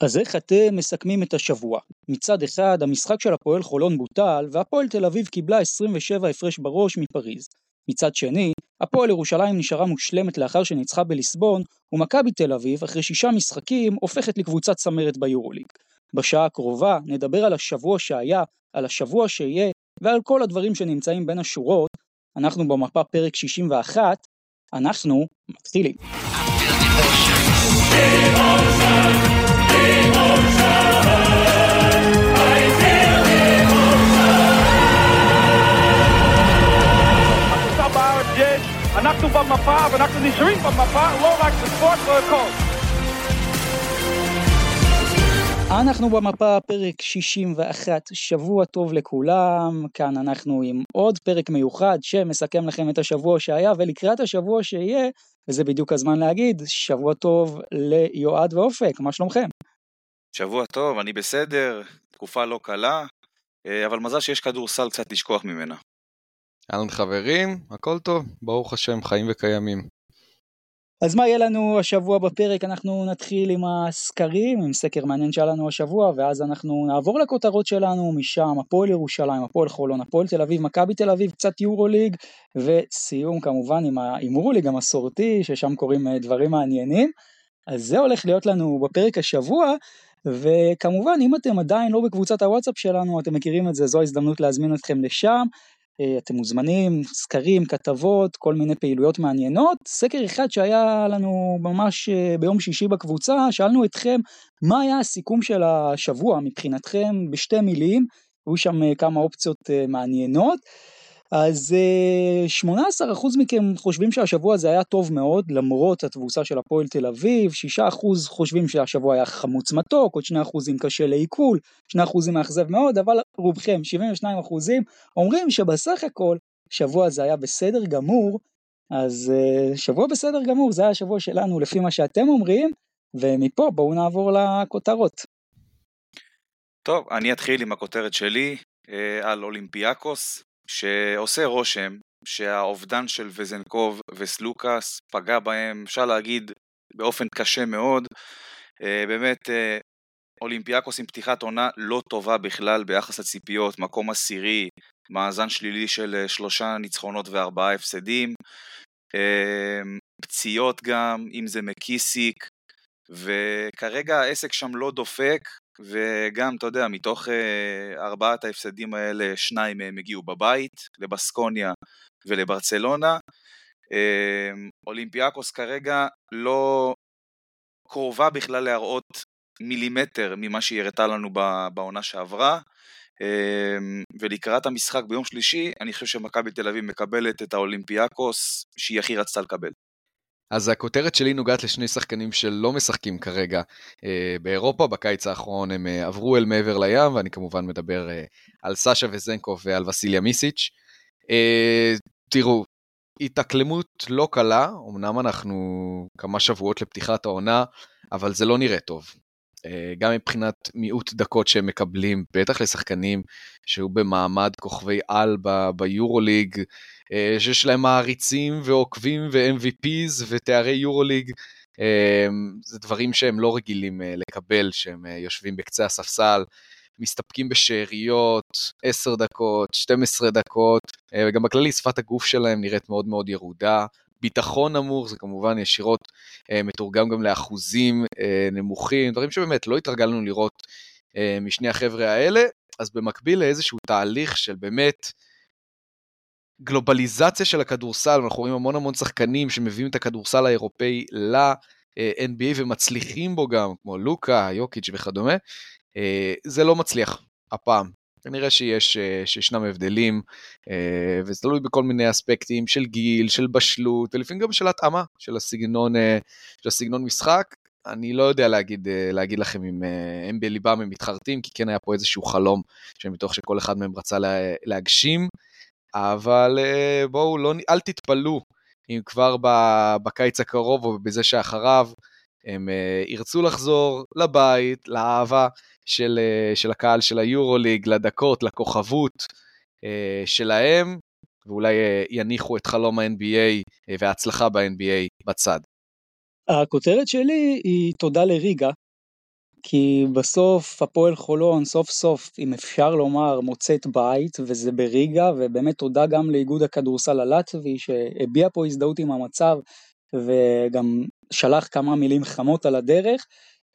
אז איך אתם מסכמים את השבוע? מצד אחד, המשחק של הפועל חולון בוטל, והפועל תל אביב קיבלה 27 הפרש בראש מפריז. מצד שני, הפועל ירושלים נשארה מושלמת לאחר שניצחה בליסבון, ומכבי תל אביב, אחרי שישה משחקים, הופכת לקבוצת צמרת ביורוליג. בשעה הקרובה נדבר על השבוע שהיה, על השבוע שיהיה, ועל כל הדברים שנמצאים בין השורות. אנחנו במפה פרק 61, אנחנו מתחילים. אנחנו במפה ואנחנו נשארים במפה לא רק בספורט, לא הכל. אנחנו במפה, פרק 61, שבוע טוב לכולם, כאן אנחנו עם עוד פרק מיוחד שמסכם לכם את השבוע שהיה ולקראת השבוע שיהיה, וזה בדיוק הזמן להגיד, שבוע טוב ליועד ואופק, מה שלומכם? שבוע טוב, אני בסדר, תקופה לא קלה, אה, אבל מזל שיש כדורסל קצת לשכוח ממנה. אהלן חברים, הכל טוב, ברוך השם, חיים וקיימים. אז מה יהיה לנו השבוע בפרק? אנחנו נתחיל עם הסקרים, עם סקר מעניין שהיה לנו השבוע, ואז אנחנו נעבור לכותרות שלנו, משם הפועל ירושלים, הפועל חולון, הפועל תל אביב, מכבי תל אביב, קצת יורוליג, וסיום כמובן עם ההימורוליג המסורתי, ששם קורים אה, דברים מעניינים. אז זה הולך להיות לנו בפרק השבוע, וכמובן אם אתם עדיין לא בקבוצת הוואטסאפ שלנו, אתם מכירים את זה, זו ההזדמנות להזמין אתכם לשם. אה, אתם מוזמנים, סקרים, כתבות, כל מיני פעילויות מעניינות. סקר אחד שהיה לנו ממש אה, ביום שישי בקבוצה, שאלנו אתכם מה היה הסיכום של השבוע מבחינתכם בשתי מילים, היו שם אה, כמה אופציות מעניינות. אז 18% מכם חושבים שהשבוע הזה היה טוב מאוד, למרות התבוסה של הפועל תל אביב, 6% חושבים שהשבוע היה חמוץ מתוק, עוד 2% קשה לעיכול, 2% מאכזב מאוד, אבל רובכם, 72% אומרים שבסך הכל, שבוע הזה היה בסדר גמור, אז שבוע בסדר גמור, זה היה השבוע שלנו לפי מה שאתם אומרים, ומפה בואו נעבור לכותרות. טוב, אני אתחיל עם הכותרת שלי אה, על אולימפיאקוס. שעושה רושם שהאובדן של וזנקוב וסלוקאס פגע בהם, אפשר להגיד, באופן קשה מאוד. אה, באמת, אה, אולימפיאקוס עם פתיחת עונה לא טובה בכלל ביחס לציפיות, מקום עשירי, מאזן שלילי של אה, שלושה ניצחונות וארבעה הפסדים. פציעות גם, אם זה מקיסיק, וכרגע העסק שם לא דופק, וגם, אתה יודע, מתוך uh, ארבעת ההפסדים האלה, שניים מהם הגיעו בבית, לבסקוניה ולברצלונה. Uh, אולימפיאקוס כרגע לא קרובה בכלל להראות מילימטר ממה שהיא הראתה לנו בעונה שעברה. Uh, ולקראת המשחק ביום שלישי, אני חושב שמכבי תל אביב מקבלת את האולימפיאקוס שהיא הכי רצתה לקבל. אז הכותרת שלי נוגעת לשני שחקנים שלא משחקים כרגע אה, באירופה, בקיץ האחרון הם אה, עברו אל מעבר לים, ואני כמובן מדבר אה, על סאשה וזנקוב ועל וסיליה מיסיץ'. אה, תראו, התאקלמות לא קלה, אמנם אנחנו כמה שבועות לפתיחת העונה, אבל זה לא נראה טוב. אה, גם מבחינת מיעוט דקות שהם מקבלים, בטח לשחקנים שהיו במעמד כוכבי על ביורוליג, אה, שיש להם מעריצים ועוקבים ו-MVPs ותארי יורוליג, אה, זה דברים שהם לא רגילים לקבל, שהם יושבים בקצה הספסל, מסתפקים בשאריות, 10 דקות, 12 דקות, וגם בכללי שפת הגוף שלהם נראית מאוד מאוד ירודה. ביטחון נמוך, זה כמובן ישירות אה, מתורגם גם לאחוזים אה, נמוכים, דברים שבאמת לא התרגלנו לראות אה, משני החבר'ה האלה, אז במקביל לאיזשהו תהליך של באמת גלובליזציה של הכדורסל, אנחנו רואים המון המון שחקנים שמביאים את הכדורסל האירופאי ל-NBA ומצליחים בו גם, כמו לוקה, יוקיץ' וכדומה, אה, זה לא מצליח הפעם. כנראה שיש, אה, שישנם הבדלים, אה, וזה תלוי בכל מיני אספקטים של גיל, של בשלות, ולפעמים גם של התאמה של הסגנון, של הסגנון משחק. אני לא יודע להגיד, להגיד לכם אם הם בליבם הם מתחרטים, כי כן היה פה איזשהו חלום שמתוך שכל אחד מהם רצה להגשים, אבל בואו, לא, אל תתפלאו אם כבר בקיץ הקרוב או בזה שאחריו הם ירצו לחזור לבית, לאהבה, של, אה, של הקהל של היורוליג, לדקות, לכוכבות אה, שלהם, ואולי אה, יניחו את חלום ה-NBA וההצלחה ב-NBA בצד. הכותרת שלי היא תודה לריגה. כי בסוף הפועל חולון סוף סוף, אם אפשר לומר, מוצאת בית, וזה בריגה, ובאמת תודה גם לאיגוד הכדורסל הלטבי שהביע פה הזדהות עם המצב, וגם שלח כמה מילים חמות על הדרך.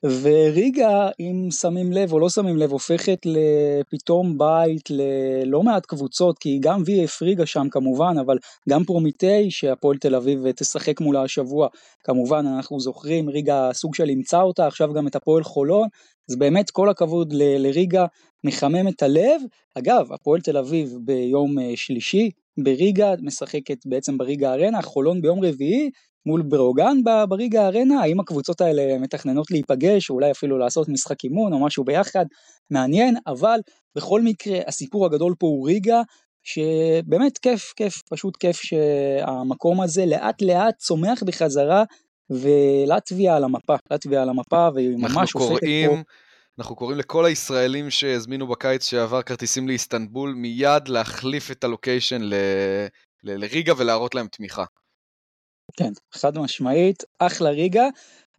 וריגה, אם שמים לב או לא שמים לב, הופכת לפתאום בית ללא מעט קבוצות, כי גם VF ריגה שם כמובן, אבל גם פרומיטי שהפועל תל אביב תשחק מולה השבוע, כמובן אנחנו זוכרים, ריגה סוג של אימצה אותה, עכשיו גם את הפועל חולון, אז באמת כל הכבוד ל- לריגה, מחמם את הלב. אגב, הפועל תל אביב ביום אה, שלישי, בריגה, משחקת בעצם בריגה ארנה, חולון ביום רביעי, מול ברוגן בריגה ארנה, האם הקבוצות האלה מתכננות להיפגש, או אולי אפילו לעשות משחק אימון או משהו ביחד, מעניין, אבל בכל מקרה הסיפור הגדול פה הוא ריגה, שבאמת כיף, כיף, פשוט כיף שהמקום הזה לאט לאט צומח בחזרה, ולטביה על המפה, לטביה על המפה, והיא ממש הופכת פה... אנחנו קוראים לכל הישראלים שהזמינו בקיץ שעבר כרטיסים לאיסטנבול מיד להחליף את הלוקיישן ל... ל... לריגה ולהראות להם תמיכה. כן, חד משמעית, אחלה ריגה,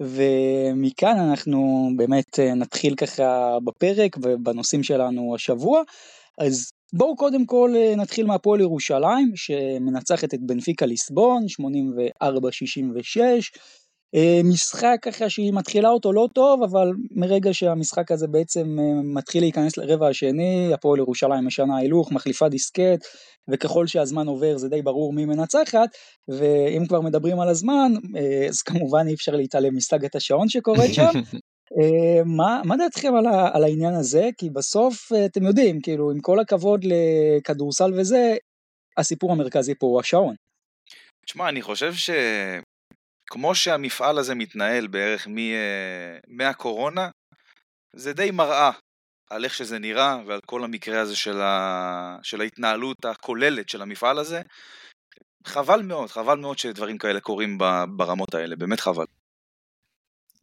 ומכאן אנחנו באמת אה, נתחיל ככה בפרק ובנושאים שלנו השבוע. אז בואו קודם כל אה, נתחיל מהפועל ירושלים, שמנצחת את בנפיקה ליסבון, 84-66. אה, משחק ככה שהיא מתחילה אותו לא טוב, אבל מרגע שהמשחק הזה בעצם אה, מתחיל להיכנס לרבע השני, הפועל ירושלים משנה הילוך, מחליפה דיסקט, וככל שהזמן עובר זה די ברור מי מנצחת, ואם כבר מדברים על הזמן, אה, אז כמובן אי אפשר להתעלם מסגת השעון שקורית שם. מה, מה דעתכם על, ה, על העניין הזה? כי בסוף, אתם יודעים, כאילו, עם כל הכבוד לכדורסל וזה, הסיפור המרכזי פה הוא השעון. תשמע, אני חושב ש... כמו שהמפעל הזה מתנהל בערך מ, אה, מהקורונה, זה די מראה על איך שזה נראה ועל כל המקרה הזה של, ה, של ההתנהלות הכוללת של המפעל הזה. חבל מאוד, חבל מאוד שדברים כאלה קורים ברמות האלה, באמת חבל.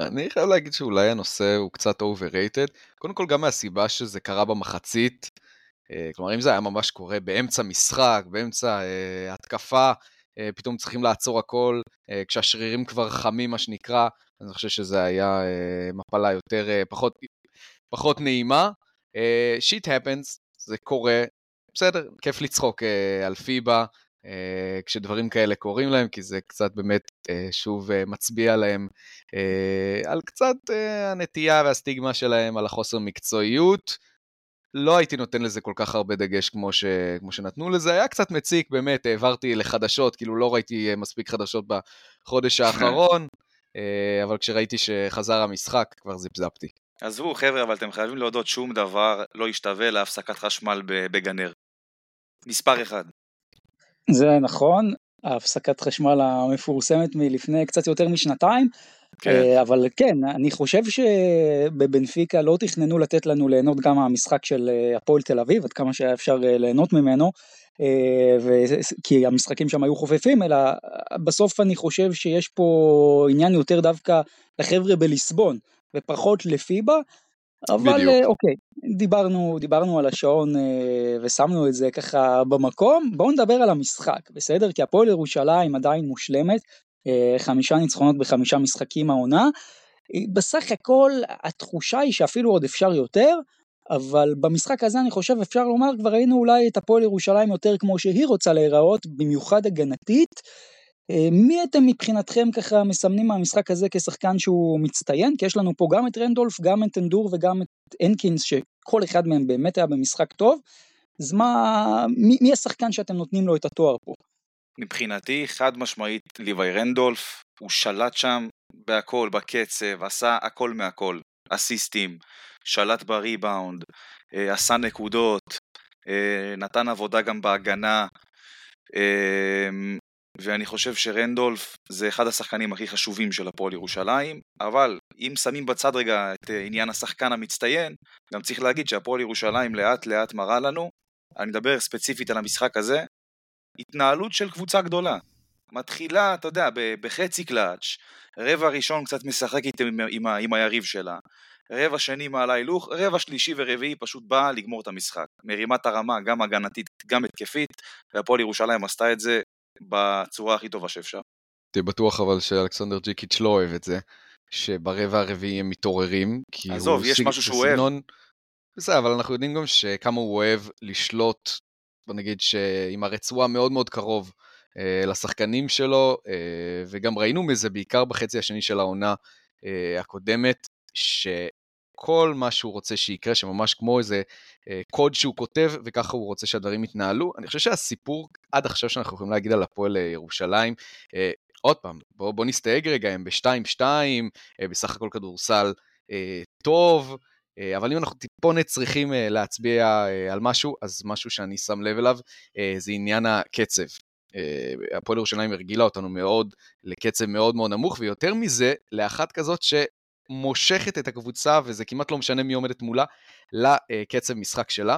אני חייב להגיד שאולי הנושא הוא קצת overrated, קודם כל גם מהסיבה שזה קרה במחצית, אה, כלומר אם זה היה ממש קורה באמצע משחק, באמצע uh, התקפה, אה, פתאום צריכים לעצור הכל, אה, כשהשרירים כבר חמים מה שנקרא, אז אני חושב שזה היה אה, מפלה יותר, פחות, פחות נעימה. שיט הפנס, זה קורה, בסדר, כיף לצחוק על פיבה, כשדברים כאלה קורים להם, כי זה קצת באמת שוב מצביע להם על קצת הנטייה והסטיגמה שלהם, על החוסר מקצועיות. לא הייתי נותן לזה כל כך הרבה דגש כמו, ש... כמו שנתנו לזה, היה קצת מציק, באמת, העברתי לחדשות, כאילו לא ראיתי מספיק חדשות בחודש האחרון, אה, אבל כשראיתי שחזר המשחק, כבר זיפזפתי. עזבו, חבר'ה, אבל אתם חייבים להודות, שום דבר לא ישתווה להפסקת חשמל בגנר. מספר אחד. זה נכון, ההפסקת חשמל המפורסמת מלפני קצת יותר משנתיים, כן. אה, אבל כן, אני חושב שבבנפיקה לא תכננו לתת לנו ליהנות גם מהמשחק של אה, הפועל תל אביב, עד כמה שהיה אפשר אה, ליהנות ממנו, כי המשחקים שם היו חופפים, אלא בסוף אני חושב שיש פה עניין יותר דווקא לחבר'ה בליסבון, ופחות לפיבה, אבל בדיוק. אוקיי, דיברנו, דיברנו על השעון ושמנו את זה ככה במקום, בואו נדבר על המשחק, בסדר? כי הפועל ירושלים עדיין מושלמת, חמישה ניצחונות בחמישה משחקים העונה. אה, בסך הכל התחושה היא שאפילו עוד אפשר יותר, אבל במשחק הזה אני חושב אפשר לומר כבר ראינו אולי את הפועל ירושלים יותר כמו שהיא רוצה להיראות, במיוחד הגנתית. אה, מי אתם מבחינתכם ככה מסמנים מהמשחק הזה כשחקן שהוא מצטיין? כי יש לנו פה גם את רנדולף, גם את אנדור וגם את אנקינס, שכל אחד מהם באמת היה במשחק טוב. אז מה, מי, מי השחקן שאתם נותנים לו את התואר פה? מבחינתי חד משמעית ליוואי רנדולף, הוא שלט שם בהכל, בקצב, עשה הכל מהכל, אסיסטים, שלט בריבאונד, אה, עשה נקודות, אה, נתן עבודה גם בהגנה, אמ, ואני חושב שרנדולף זה אחד השחקנים הכי חשובים של הפועל ירושלים, אבל אם שמים בצד רגע את אה, עניין השחקן המצטיין, גם צריך להגיד שהפועל ירושלים לאט לאט מראה לנו, אני מדבר ספציפית על המשחק הזה, התנהלות של קבוצה גדולה. מתחילה, אתה יודע, בחצי קלאץ', רבע ראשון קצת משחקת עם, עם, עם היריב שלה, רבע שני מעלה הילוך, רבע שלישי ורביעי פשוט באה לגמור את המשחק. מרימה את הרמה, גם הגנתית, גם התקפית, והפועל ירושלים עשתה את זה בצורה הכי טובה שאפשר. תהיה בטוח אבל שאלכסנדר ג'יקיץ' לא אוהב את זה. שברבע הרביעי הם מתעוררים. עזוב, יש משהו שהוא אוהב. בסדר, אבל אנחנו יודעים גם שכמה הוא אוהב לשלוט, בוא נגיד שעם הרצועה מאוד מאוד קרוב אה, לשחקנים שלו, אה, וגם ראינו מזה בעיקר בחצי השני של העונה אה, הקודמת, שכל מה שהוא רוצה שיקרה, שממש כמו איזה קוד שהוא כותב, וככה הוא רוצה שהדברים יתנהלו. אני חושב שהסיפור עד עכשיו שאנחנו יכולים להגיד על הפועל ירושלים, עוד פעם, בואו בוא נסתייג רגע, הם ב-2-2, אה, בסך הכל כדורסל טוב, אבל אם אנחנו טיפונת צריכים אה, להצביע אה, על משהו, אז משהו שאני שם לב אליו זה עניין הקצב. הפועל ירושלים הרגילה אותנו מאוד לקצב מאוד מאוד נמוך, ויותר מזה, לאחת כזאת שמושכת את הקבוצה, וזה כמעט לא משנה מי עומדת מולה, לקצב משחק שלה.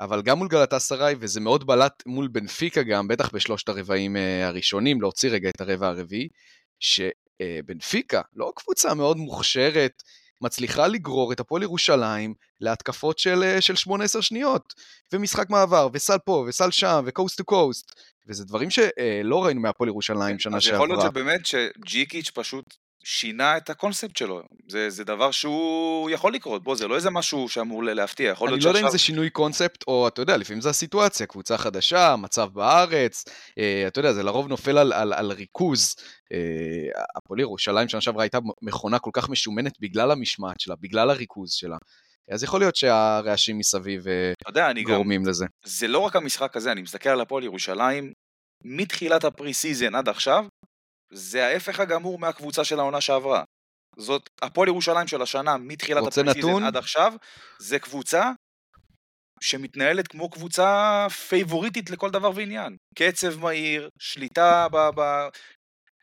אבל גם מול גלתה סראי, וזה מאוד בלט מול בנפיקה גם, בטח בשלושת הרבעים הראשונים, להוציא רגע את הרבע הרביעי, שבנפיקה, לא קבוצה מאוד מוכשרת, מצליחה לגרור את הפועל ירושלים להתקפות של, אה, של 18 שניות, ומשחק מעבר, וסל פה, וסל שם, וקוסט טו קוסט, וזה דברים שלא ראינו מהפועל ירושלים כן, שנה שעברה. אז יכול להיות שבאמת שג'יקיץ' פשוט שינה את הקונספט שלו. זה, זה דבר שהוא יכול לקרות, בוא, זה לא איזה משהו שאמור להפתיע. יכול אני לא יודע אם זה שינוי קונספט, או אתה יודע, לפעמים זה הסיטואציה, קבוצה חדשה, מצב בארץ, אה, אתה יודע, זה לרוב נופל על, על, על ריכוז. אה, הפועל ירושלים שנה שעברה הייתה מכונה כל כך משומנת בגלל המשמעת שלה, בגלל הריכוז שלה. אז יכול להיות שהרעשים מסביב אה, יודע, גורמים גם, לזה. זה לא רק המשחק הזה, אני מסתכל על הפועל ירושלים, מתחילת ה preseason עד עכשיו, זה ההפך הגמור מהקבוצה של העונה שעברה. זאת הפועל ירושלים של השנה, מתחילת ה preseason עד עכשיו, זה קבוצה שמתנהלת כמו קבוצה פייבוריטית לכל דבר ועניין. קצב מהיר, שליטה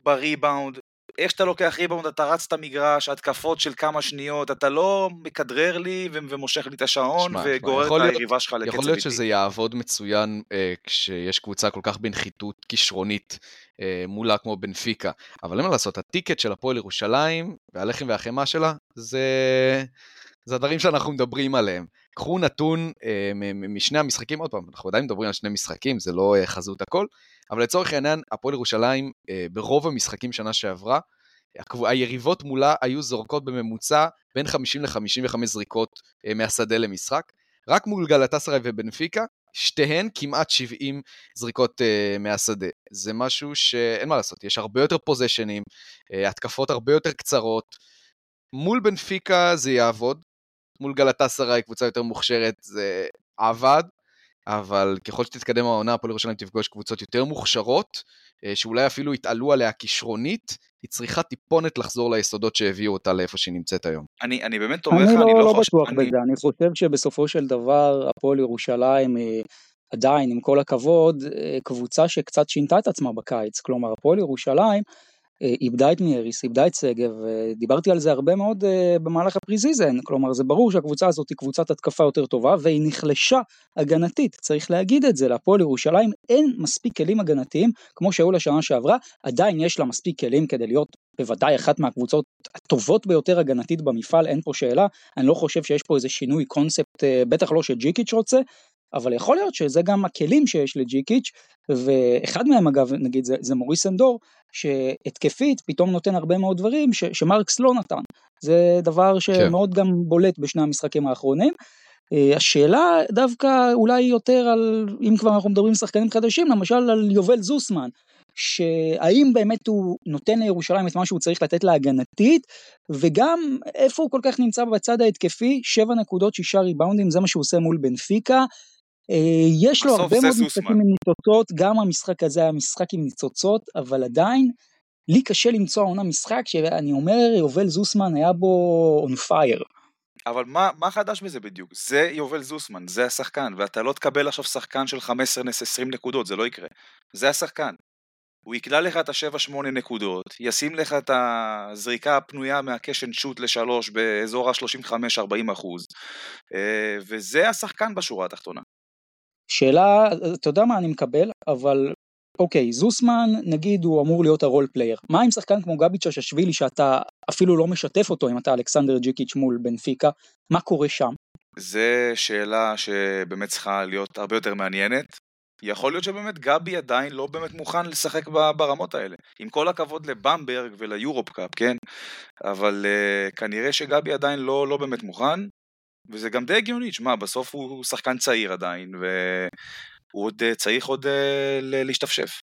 בריבאונד, איך שאתה לוקח ריבאונד אתה רץ את המגרש, התקפות של כמה שניות, אתה לא מכדרר לי ומושך לי את השעון שמה, וגורר את היריבה שלך לקצב איתי. יכול להיות שזה יעבוד מצוין אה, כשיש קבוצה כל כך בנחיתות כישרונית אה, מולה כמו בנפיקה, אבל אין מה לעשות, הטיקט של הפועל ירושלים והלחם והחמאה שלה זה... זה הדברים שאנחנו מדברים עליהם. קחו נתון אה, משני המשחקים, עוד פעם, אנחנו עדיין מדברים על שני משחקים, זה לא אה, חזות הכל, אבל לצורך העניין, הפועל ירושלים, אה, ברוב המשחקים שנה שעברה, היריבות מולה היו זורקות בממוצע בין 50 ל-55 זריקות מהשדה למשחק. רק מול גלטסראי ובנפיקה, שתיהן כמעט 70 זריקות uh, מהשדה. זה משהו שאין מה לעשות, יש הרבה יותר פוזיישנים, uh, התקפות הרבה יותר קצרות. מול בנפיקה זה יעבוד, מול גלטסראי, קבוצה יותר מוכשרת, זה עבד, אבל ככל שתתקדם העונה, הפועל ירושלים תפגוש קבוצות יותר מוכשרות, אה, שאולי אפילו יתעלו עליה כישרונית, היא צריכה טיפונת לחזור ליסודות שהביאו אותה לאיפה שהיא נמצאת היום. אני, אני באמת תומך, אני, אני לא, לא, לא חושב... בטוח אני... בזה, אני חושב שבסופו של דבר הפועל ירושלים אה, עדיין, עם כל הכבוד, אה, קבוצה שקצת שינתה את עצמה בקיץ, כלומר הפועל ירושלים איבדה את מיאריס, איבדה את שגב, דיברתי על זה הרבה מאוד אה, במהלך הפריזיזן, כלומר זה ברור שהקבוצה הזאת היא קבוצת התקפה יותר טובה והיא נחלשה הגנתית, צריך להגיד את זה, להפועל ירושלים אין מספיק כלים הגנתיים כמו שהיו לשנה שעברה, עדיין יש לה מספיק כלים כדי להיות בוודאי אחת מהקבוצות הטובות ביותר הגנתית במפעל, אין פה שאלה, אני לא חושב שיש פה איזה שינוי קונספט, אה, בטח לא שג'יקיץ' רוצה, אבל יכול להיות שזה גם הכלים שיש לג'יקיץ', ואחד מהם אגב, נגיד זה, זה מוריס אנדור, שהתקפית פתאום נותן הרבה מאוד דברים ש, שמרקס לא נתן. זה דבר כן. שמאוד כן. גם בולט בשני המשחקים האחרונים. אה, השאלה דווקא אולי יותר על, אם כבר אנחנו מדברים שחקנים חדשים, למשל על יובל זוסמן, שהאם באמת הוא נותן לירושלים את מה שהוא צריך לתת להגנתית, וגם איפה הוא כל כך נמצא בצד ההתקפי, 7 נקודות, 6 ריבאונדים, זה מה שהוא עושה מול בנפיקה. אה, יש לו הרבה מאוד משחקים עם ניצוצות, גם המשחק הזה היה משחק עם ניצוצות, אבל עדיין, לי קשה למצוא העונה משחק שאני אומר, יובל זוסמן היה בו on fire. אבל מה, מה חדש בזה בדיוק? זה יובל זוסמן, זה השחקן, ואתה לא תקבל עכשיו שחקן של 15-20 נקודות, זה לא יקרה. זה השחקן. הוא יקלע לך את ה-7-8 נקודות, ישים לך את הזריקה הפנויה מה catch and shoot לשלוש באזור ה-35-40 אחוז, אה, וזה השחקן בשורה התחתונה. שאלה, אתה יודע מה אני מקבל, אבל אוקיי, זוסמן נגיד הוא אמור להיות ה role player. מה עם שחקן כמו גבי צ'אצ'אשווילי שאתה אפילו לא משתף אותו אם אתה אלכסנדר ג'יקיץ' מול בנפיקה, מה קורה שם? זה שאלה שבאמת צריכה להיות הרבה יותר מעניינת. יכול להיות שבאמת גבי עדיין לא באמת מוכן לשחק ברמות האלה. עם כל הכבוד לבמברג וליורופ קאפ, כן? אבל uh, כנראה שגבי עדיין לא, לא באמת מוכן, וזה גם די הגיוני, שמע, בסוף הוא שחקן צעיר עדיין, והוא עוד uh, צריך עוד uh, להשתפשף.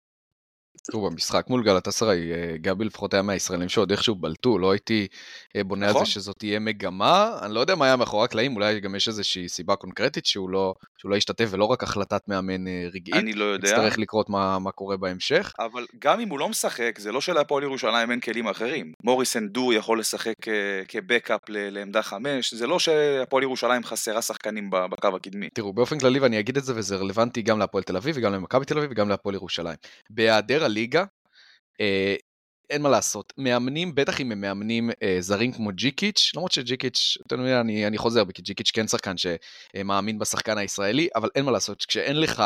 תראו, במשחק מול גלתסראי, אה, גבי לפחות היה מהישראלים שעוד איכשהו בלטו, לא הייתי אה, בונה נכון. על זה נכון. שזאת תהיה מגמה. אני לא יודע מה היה מאחורי הקלעים, אולי גם יש איזושהי סיבה קונקרטית שהוא לא, שהוא לא ישתתף ולא רק החלטת מאמן אה, רגעית. אני לא יודע. יצטרך לקרות מה, מה קורה בהמשך. אבל גם אם הוא לא משחק, זה לא שלהפועל ירושלים אין כלים אחרים. מוריס אנדור יכול לשחק כבקאפ לעמדה חמש, זה לא שהפועל ירושלים חסרה שחקנים בקו הקדמי. תראו, באופן כללי, ואני אגיד את זה, וזה רלוונטי גם להפועל תל אביב וגם למכבי תל אביב וגם להפועל ירושלים. בהיעדר הליגה, אה, אין מה לעשות, מאמנים, בטח אם הם מאמנים אה, זרים כמו ג'יקיץ', למרות שג'יקיץ', אני, אני חוזר בי, כי ג'יקיץ' כן שחקן שמאמין בשחקן הישראלי, אבל אין מה לעשות, כשאין לך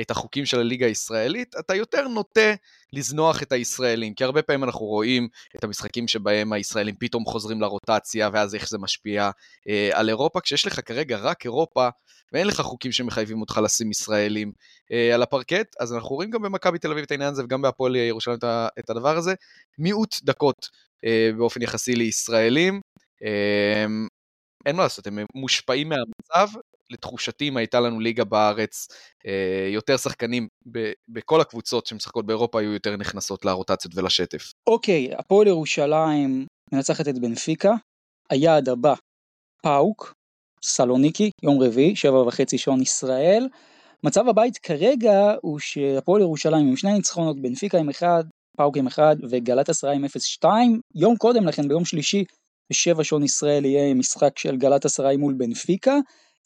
את החוקים של הליגה הישראלית, אתה יותר נוטה לזנוח את הישראלים, כי הרבה פעמים אנחנו רואים את המשחקים שבהם הישראלים פתאום חוזרים לרוטציה, ואז איך זה משפיע אה, על אירופה, כשיש לך כרגע רק אירופה, ואין לך חוקים שמחייבים אותך לשים ישראלים אה, על הפרקט, אז אנחנו רואים גם במכבי תל אביב את העניין הזה, וגם בהפועל ירושלים את הדבר הזה, מיעוט דקות אה, באופן יחסי לישראלים. אה, אין מה לעשות, הם מושפעים מהמצב, לתחושתי אם הייתה לנו ליגה בארץ, אה, יותר שחקנים ב- בכל הקבוצות שמשחקות באירופה היו יותר נכנסות לרוטציות ולשטף. אוקיי, הפועל ירושלים מנצחת את בנפיקה, היעד הבא, פאוק, סלוניקי, יום רביעי, שבע וחצי שעון ישראל. מצב הבית כרגע הוא שהפועל ירושלים עם שני ניצחונות, בנפיקה עם אחד, פאוק עם אחד וגלאטסראיי עם 0-2. יום קודם לכן, ביום שלישי, בשבע שעון ישראל יהיה משחק של גלאטסראיי מול בנפיקה.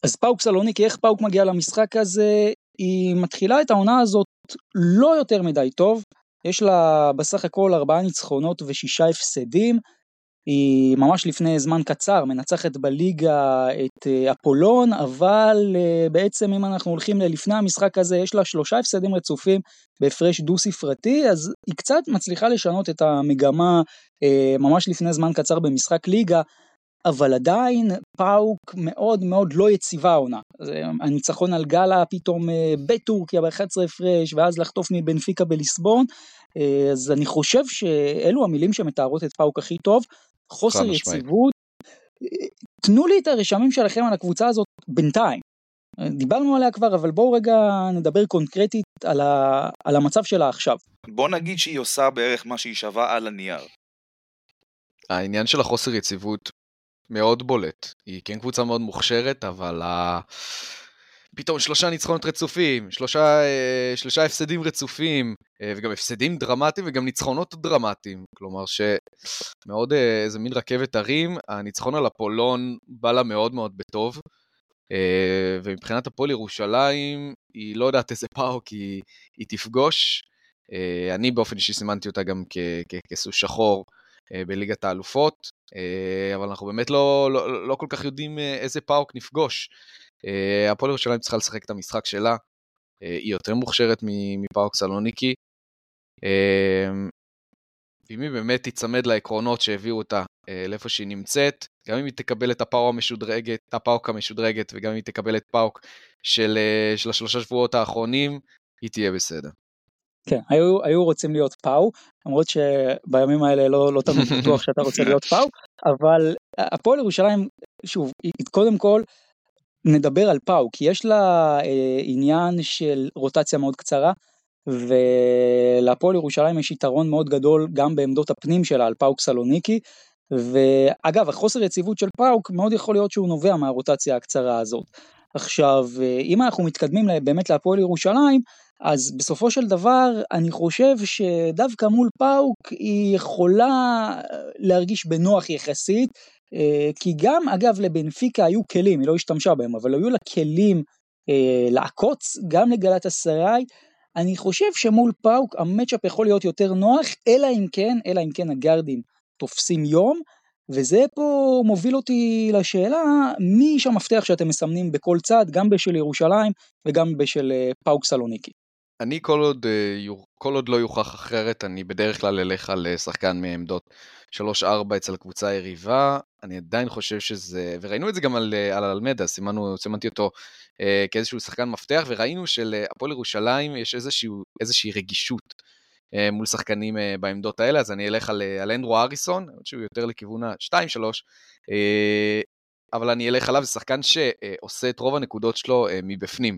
אז פאוק סלוניקי, איך פאוק מגיע למשחק הזה? היא מתחילה את העונה הזאת לא יותר מדי טוב. יש לה בסך הכל ארבעה ניצחונות ושישה הפסדים. היא ממש לפני זמן קצר מנצחת בליגה את אה, אפולון, אבל אה, בעצם אם אנחנו הולכים ללפני המשחק הזה, יש לה שלושה הפסדים רצופים בהפרש דו ספרתי, אז היא קצת מצליחה לשנות את המגמה אה, ממש לפני זמן קצר במשחק ליגה. אבל עדיין פאוק מאוד מאוד לא יציבה העונה. הניצחון על גאלה פתאום בטורקיה ב-11 הפרש, ואז לחטוף מבנפיקה בליסבון. אז אני חושב שאלו המילים שמתארות את פאוק הכי טוב. חוסר יציבות. תנו לי את הרשמים שלכם על הקבוצה הזאת בינתיים. דיברנו עליה כבר, אבל בואו רגע נדבר קונקרטית על, ה... על המצב שלה עכשיו. בוא נגיד שהיא עושה בערך מה שהיא שווה על הנייר. העניין של החוסר יציבות מאוד בולט. היא כן קבוצה מאוד מוכשרת, אבל ה... פתאום שלושה ניצחונות רצופים, שלושה, אה, שלושה הפסדים רצופים, אה, וגם הפסדים דרמטיים וגם ניצחונות דרמטיים. כלומר שמאוד אה, איזה מין רכבת הרים, הניצחון על אפולון בא לה מאוד מאוד בטוב. ומבחינת הפועל ירושלים, היא לא יודעת איזה פאוק היא, היא תפגוש. אני באופן אישי סימנתי אותה גם כסוס שחור בליגת האלופות, אבל אנחנו באמת לא, לא, לא כל כך יודעים איזה פאוק נפגוש. אה, הפועל ירושלים צריכה לשחק את המשחק שלה, אה, היא יותר מוכשרת מפאוק סלוניקי. אה, ואם היא באמת תיצמד לעקרונות שהביאו אותה לאיפה שהיא נמצאת, גם אם היא תקבל את הפאוק המשודרגת, הפאוק המשודרגת, וגם אם היא תקבל את פאוק של, של השלושה שבועות האחרונים, היא תהיה בסדר. כן, היו, היו רוצים להיות פאו, למרות שבימים האלה לא, לא תמיד בטוח שאתה רוצה להיות פאו, אבל הפועל ירושלים, שוב, היא קודם כל נדבר על פאוק, כי יש לה אה, עניין של רוטציה מאוד קצרה, ולהפועל ירושלים יש יתרון מאוד גדול גם בעמדות הפנים שלה על פאוק סלוניקי, ואגב החוסר יציבות של פאוק מאוד יכול להיות שהוא נובע מהרוטציה הקצרה הזאת. עכשיו אם אנחנו מתקדמים באמת להפועל ירושלים אז בסופו של דבר אני חושב שדווקא מול פאוק היא יכולה להרגיש בנוח יחסית אה, כי גם אגב לבנפיקה היו כלים, היא לא השתמשה בהם, אבל היו לה כלים אה, לעקוץ גם לגלת אסריי. אני חושב שמול פאוק המצ'אפ יכול להיות יותר נוח, אלא אם כן, אלא אם כן הגארדים תופסים יום, וזה פה מוביל אותי לשאלה מי איש המפתח שאתם מסמנים בכל צד, גם בשל ירושלים וגם בשל אה, פאוק סלוניקי. אני כל עוד, כל עוד לא יוכח אחרת, אני בדרך כלל אלך על שחקן מעמדות 3-4 אצל הקבוצה היריבה, אני עדיין חושב שזה, וראינו את זה גם על, על אלמדה, סימנו, סימנתי אותו אה, כאיזשהו שחקן מפתח, וראינו שלהפועל ירושלים יש איזשהו, איזושהי רגישות אה, מול שחקנים אה, בעמדות האלה, אז אני אלך על, על אנדרו אריסון, שהוא יותר לכיוון ה-2-3, אה, אבל אני אלך עליו, זה שחקן שעושה את רוב הנקודות שלו אה, מבפנים.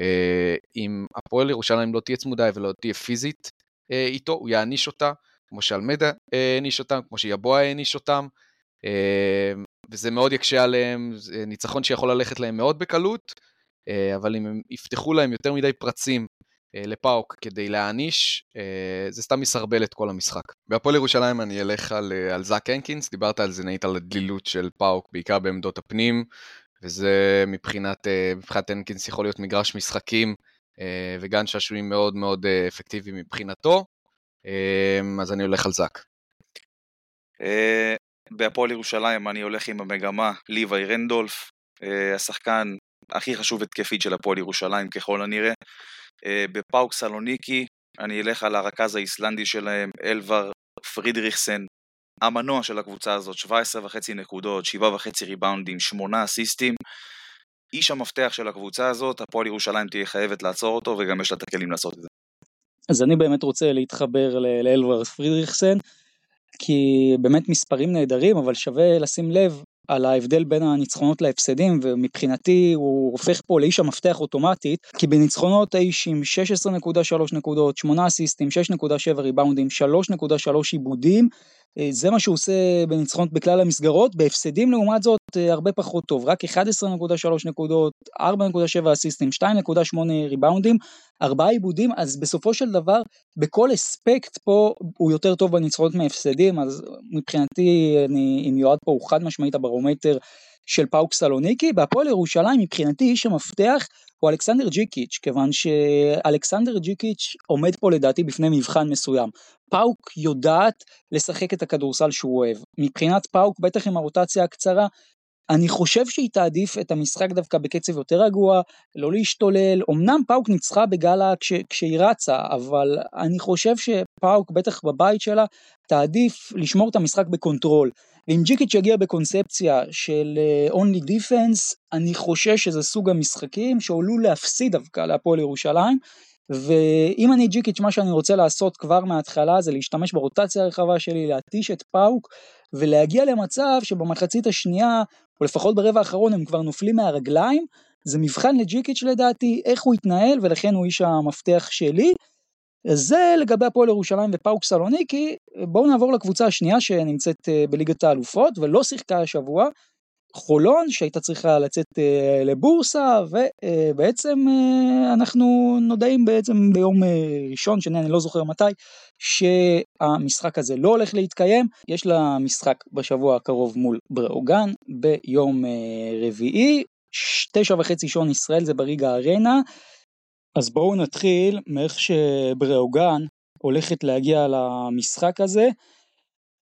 אה, אם הפועל ירושלים לא תהיה צמודה ולא תהיה פיזית אה, איתו, הוא יעניש אותה. כמו שאלמדה העניש אותם, כמו שיבואה העניש אותם, אה, וזה מאוד יקשה עליהם, זה ניצחון שיכול ללכת להם מאוד בקלות, אה, אבל אם הם יפתחו להם יותר מדי פרצים אה, לפאוק כדי להעניש, זה סתם יסרבל את כל המשחק. בהפועל ירושלים אני אלך על, על זאק הנקינס, דיברת על זה נהיית על הדלילות של פאוק, בעיקר בעמדות הפנים, וזה מבחינת, מבחינת הנקינס יכול להיות מגרש משחקים וגן שעשועים מאוד מאוד אפקטיבי מבחינתו. אמ, אז אני הולך על זאק. אה, בהפועל ירושלים אני הולך עם המגמה ליוואי רנדולף, אה, השחקן הכי חשוב התקפית של הפועל ירושלים ככל הנראה. אה, בפאוק סלוניקי אני אלך על הרכז האיסלנדי שלהם, אלבר פרידריכסן, המנוע של הקבוצה הזאת, 17.5 נקודות, 7.5 ריבאונדים, 8 אסיסטים. איש המפתח של הקבוצה הזאת, הפועל ירושלים תהיה חייבת לעצור אותו וגם יש לה את הכלים לעשות את זה. אז אני באמת רוצה להתחבר לאלברס פרידריכסן, כי באמת מספרים נהדרים, אבל שווה לשים לב על ההבדל בין הניצחונות להפסדים, ומבחינתי הוא הופך פה לאיש המפתח אוטומטית, כי בניצחונות האיש עם 16.3 נקודות, 8 אסיסטים, 6.7 ריבאונדים, 3.3 עיבודים, זה מה שהוא עושה בניצחונות בכלל המסגרות, בהפסדים לעומת זאת אה, הרבה פחות טוב, רק 11.3 נקודות, 4.7 אסיסטים, 2.8 ריבאונדים, 4 עיבודים, אז בסופו של דבר בכל אספקט פה הוא יותר טוב בניצחונות מהפסדים, אז מבחינתי אני, אם יועד פה הוא חד משמעית הברומטר של פאוק סלוניקי, בהפועל ירושלים מבחינתי איש המפתח הוא אלכסנדר ג'יקיץ', כיוון שאלכסנדר ג'יקיץ' עומד פה לדעתי בפני מבחן מסוים. פאוק יודעת לשחק את הכדורסל שהוא אוהב. מבחינת פאוק, בטח עם הרוטציה הקצרה, אני חושב שהיא תעדיף את המשחק דווקא בקצב יותר רגוע, לא להשתולל. אמנם פאוק ניצחה בגאלה כש, כשהיא רצה, אבל אני חושב שפאוק, בטח בבית שלה, תעדיף לשמור את המשחק ב control. ואם ג'יקיץ' יגיע בקונספציה של only uh, defense, אני חושש שזה סוג המשחקים שעלול להפסיד דווקא להפועל ירושלים. ואם אני ג'יקיץ' מה שאני רוצה לעשות כבר מההתחלה זה להשתמש ברוטציה הרחבה שלי, להתיש את פאוק ולהגיע למצב שבמחצית השנייה, או לפחות ברבע האחרון הם כבר נופלים מהרגליים, זה מבחן לג'יקיץ' לדעתי, איך הוא יתנהל ולכן הוא איש המפתח שלי. זה לגבי הפועל ירושלים ופאוק סלוניקי, בואו נעבור לקבוצה השנייה שנמצאת אה, בליגת האלופות ולא שיחקה השבוע, חולון שהייתה צריכה לצאת uh, לבורסה ובעצם uh, אנחנו נודעים בעצם ביום ראשון שני אני לא זוכר מתי שהמשחק הזה לא הולך להתקיים. יש לה משחק בשבוע הקרוב מול בראוגן ביום רביעי תשע וחצי שעון ישראל זה בריגה ארנה. אז בואו נתחיל מאיך שבראוגן הולכת להגיע למשחק הזה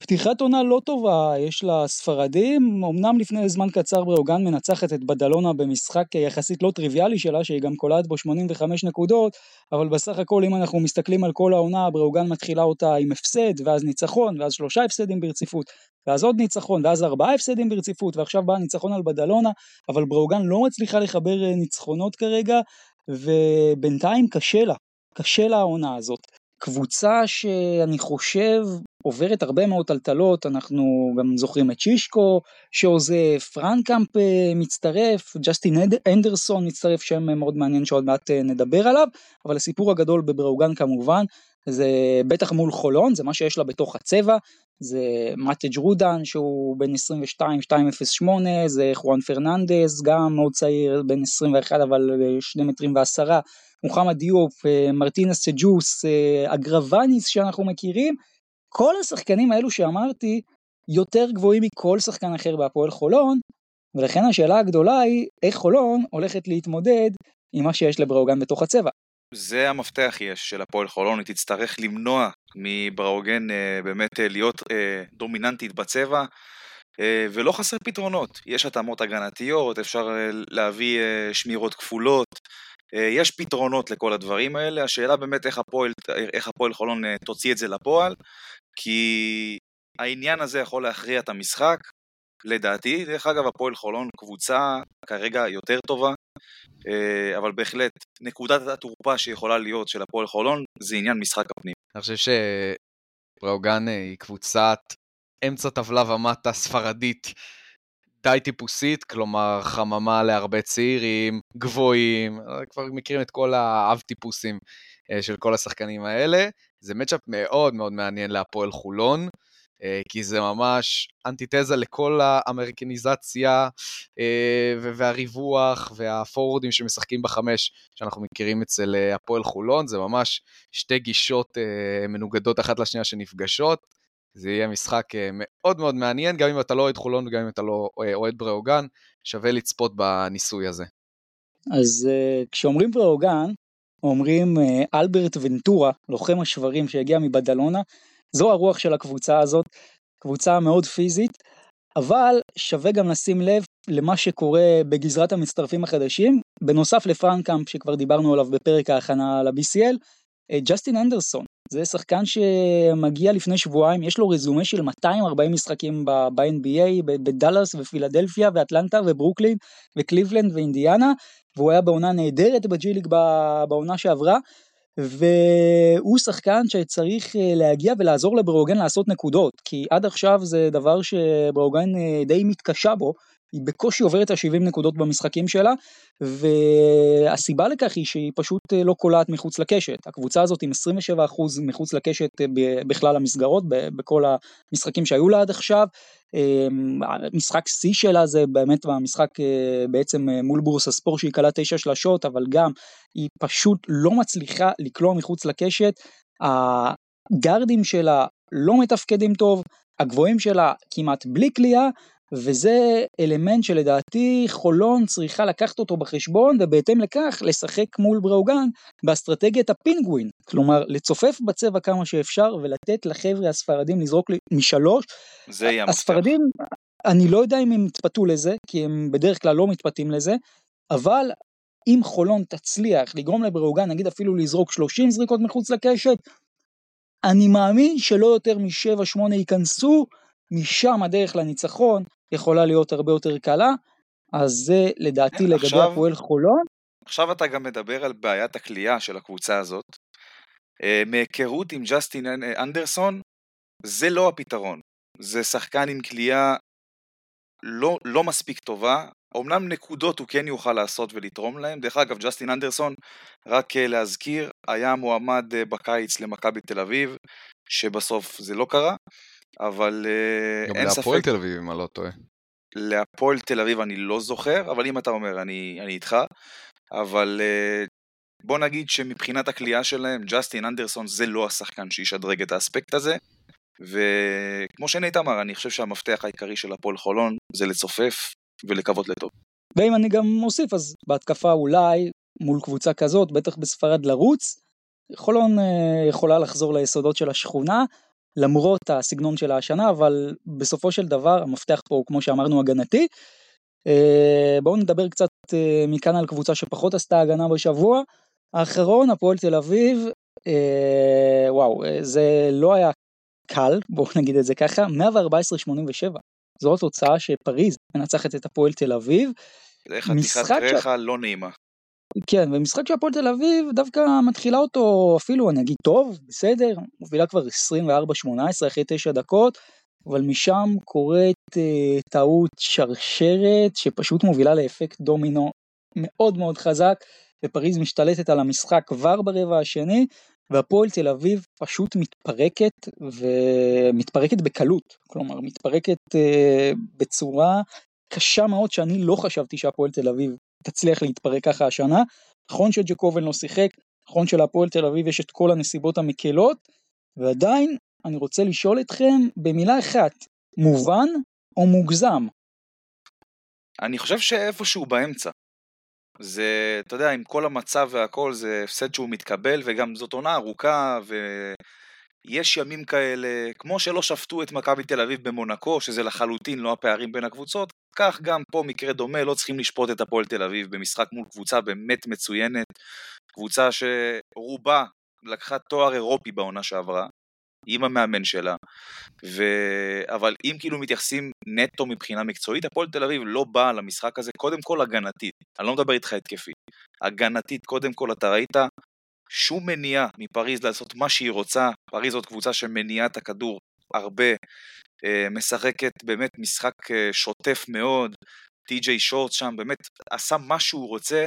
פתיחת עונה לא טובה, יש לה ספרדים, אמנם לפני זמן קצר בראוגן מנצחת את בדלונה במשחק יחסית לא טריוויאלי שלה, שהיא גם קולעת בו 85 נקודות, אבל בסך הכל אם אנחנו מסתכלים על כל העונה, בראוגן מתחילה אותה עם הפסד, ואז ניצחון, ואז שלושה הפסדים ברציפות, ואז עוד ניצחון, ואז ארבעה הפסדים ברציפות, ועכשיו בא ניצחון על בדלונה, אבל בראוגן לא מצליחה לחבר אה, ניצחונות כרגע, ובינתיים קשה לה, קשה לה העונה הזאת. קבוצה שאני חושב עוברת הרבה מאוד טלטלות, אנחנו גם זוכרים את שישקו שעוזב, פרנקאמפ אה, מצטרף, ג'סטין אנדרסון מצטרף, שם מאוד מעניין שעוד מעט אה, נדבר עליו, אבל הסיפור הגדול בברוגאן כמובן, זה בטח מול חולון, זה מה שיש לה בתוך הצבע, זה מטג' רודן שהוא בן 22, 208, זה חואן פרננדס, גם מאוד צעיר, בן 21 אבל 2 מטרים ועשרה, מוחמד דיופ, אה, מרטינס סאיוס, אגרבאניס שאנחנו מכירים, כל השחקנים האלו שאמרתי יותר גבוהים מכל שחקן אחר בהפועל חולון, ולכן השאלה הגדולה היא איך חולון הולכת להתמודד עם מה שיש לבראוגן בתוך הצבע. זה המפתח יש של הפועל חולון, היא תצטרך למנוע מבראוגן אה, באמת אה, להיות אה, דומיננטית בצבע, אה, ולא חסר פתרונות, יש התאמות הגנתיות, אפשר אה, להביא אה, שמירות כפולות, אה, יש פתרונות לכל הדברים האלה, השאלה באמת איך הפועל, איך הפועל חולון אה, תוציא את זה לפועל, כי העניין הזה יכול להכריע את המשחק, לדעתי. דרך אגב, הפועל חולון קבוצה כרגע יותר טובה, אה, אבל בהחלט נקודת התורפה שיכולה להיות של הפועל חולון זה עניין משחק הפנים. אני חושב שבראוגן היא קבוצת אמצע טבלה ומטה ספרדית די טיפוסית, כלומר חממה להרבה צעירים, גבוהים, כבר מכירים את כל האב טיפוסים אה, של כל השחקנים האלה. זה מצ'אפ מאוד מאוד מעניין להפועל חולון, אה, כי זה ממש אנטיתזה לכל האמריקניזציה אה, והריווח והפורורדים שמשחקים בחמש, שאנחנו מכירים אצל הפועל חולון, זה ממש שתי גישות מנוגדות אחת לשנייה שנפגשות. זה יהיה משחק אה, מאוד מאוד מעניין, גם אם אתה לא אוהד חולון וגם אם אתה לא אה, אוהד בראוגן, שווה לצפות בניסוי הזה. אז uh, כשאומרים בראוגן, אומרים אלברט ונטורה, לוחם השברים שהגיע מבדלונה, זו הרוח של הקבוצה הזאת, קבוצה מאוד פיזית, אבל שווה גם לשים לב למה שקורה בגזרת המצטרפים החדשים, בנוסף לפרנקאמפ שכבר דיברנו עליו בפרק ההכנה ל-BCL, ג'סטין אנדרסון, זה שחקן שמגיע לפני שבועיים, יש לו רזומה של 240 משחקים ב-NBA, בדאלאס ופילדלפיה ואטלנטה וברוקלין וקליבלנד ואינדיאנה, והוא היה בעונה נהדרת בג'י ליג בעונה שעברה, והוא שחקן שצריך אה, להגיע ולעזור לברוגן לעשות נקודות, כי עד עכשיו זה דבר שברוגן אה, די מתקשה בו, היא בקושי עוברת ה-70 נקודות במשחקים שלה, והסיבה לכך היא שהיא פשוט אה, לא קולעת מחוץ לקשת. הקבוצה הזאת עם 27% מחוץ לקשת אה, בכלל המסגרות, בכל המשחקים שהיו לה עד עכשיו. אמ, משחק שיא שלה זה באמת במשחק אה, בעצם מול בורס הספורט שהיא קלה תשע שלשות, אבל גם היא פשוט לא מצליחה לקלוע מחוץ לקשת. הגארדים שלה לא מתפקדים טוב, הגבוהים שלה כמעט בלי קליעה, וזה אלמנט שלדעתי חולון צריכה לקחת אותו בחשבון ובהתאם לכך לשחק מול בראוגן באסטרטגיית הפינגווין, כלומר לצופף בצבע כמה שאפשר ולתת לחבר'ה הספרדים לזרוק משלוש. זה יהיה המפתח. הספרדים, אני לא יודע אם הם יתפתו לזה, כי הם בדרך כלל לא מתפתים לזה, אבל אם חולון תצליח לגרום לבראוגן נגיד אפילו לזרוק 30 זריקות מחוץ לקשת, אני מאמין שלא יותר מ-7-8 ייכנסו, משם הדרך לניצחון, יכולה להיות הרבה יותר קלה, אז זה לדעתי כן, לגבי עכשיו, הפועל חולון. עכשיו אתה גם מדבר על בעיית הכלייה של הקבוצה הזאת. אה, מהיכרות עם ג'סטין אנדרסון, זה לא הפתרון. זה שחקן עם כלייה לא, לא מספיק טובה, אמנם נקודות הוא כן יוכל לעשות ולתרום להם, דרך אגב ג'סטין אנדרסון, רק אה, להזכיר, היה מועמד אה, בקיץ למכבי תל אביב, שבסוף זה לא קרה, אבל גם אין ספק... גם להפועל תל אביב, אם אני לא טועה. להפועל תל אביב אני לא זוכר, אבל אם אתה אומר, אני, אני איתך. אבל בוא נגיד שמבחינת הכלייה שלהם, ג'סטין אנדרסון זה לא השחקן שישדרג את האספקט הזה. וכמו שנית אמר, אני חושב שהמפתח העיקרי של הפועל חולון זה לצופף ולקוות לטוב. ואם אני גם מוסיף, אז בהתקפה אולי מול קבוצה כזאת, בטח בספרד לרוץ, חולון יכולה לחזור ליסודות של השכונה, למרות הסגנון של השנה, אבל בסופו של דבר המפתח פה הוא כמו שאמרנו הגנתי. אה, בואו נדבר קצת אה, מכאן על קבוצה שפחות עשתה הגנה בשבוע. האחרון, הפועל תל אביב, אה, וואו, זה לא היה קל, בואו נגיד את זה ככה, 114-87. זו התוצאה שפריז מנצחת את הפועל תל אביב. זה חתיכת ריחה ש... לא נעימה. כן, ומשחק שהפועל תל אביב דווקא מתחילה אותו אפילו, אני אגיד טוב, בסדר, מובילה כבר 24-18 אחרי 9 דקות, אבל משם קורית אה, טעות שרשרת שפשוט מובילה לאפקט דומינו מאוד מאוד חזק, ופריז משתלטת על המשחק כבר ברבע השני, והפועל תל אביב פשוט מתפרקת, ומתפרקת בקלות, כלומר מתפרקת אה, בצורה קשה מאוד שאני לא חשבתי שהפועל תל אביב תצליח להתפרק ככה השנה. נכון שג'קובן לא שיחק, נכון שלהפועל תל אביב יש את כל הנסיבות המקלות, ועדיין אני רוצה לשאול אתכם במילה אחת, מובן או מוגזם? אני חושב שאיפשהו באמצע. זה, אתה יודע, עם כל המצב והכל, זה הפסד שהוא מתקבל, וגם זאת עונה ארוכה, יש ימים כאלה, כמו שלא שפטו את מכבי תל אביב במונקו, שזה לחלוטין לא הפערים בין הקבוצות, כך גם פה מקרה דומה, לא צריכים לשפוט את הפועל תל אביב במשחק מול קבוצה באמת מצוינת, קבוצה שרובה לקחה תואר אירופי בעונה שעברה, עם המאמן שלה, ו... אבל אם כאילו מתייחסים נטו מבחינה מקצועית, הפועל תל אביב לא באה למשחק הזה קודם כל הגנתית, אני לא מדבר איתך התקפי, הגנתית קודם כל אתה ראית שום מניעה מפריז לעשות מה שהיא רוצה, פריז זאת קבוצה שמניעה את הכדור הרבה, אה, משחקת באמת משחק אה, שוטף מאוד, טי.ג'יי שורט שם באמת עשה מה שהוא רוצה,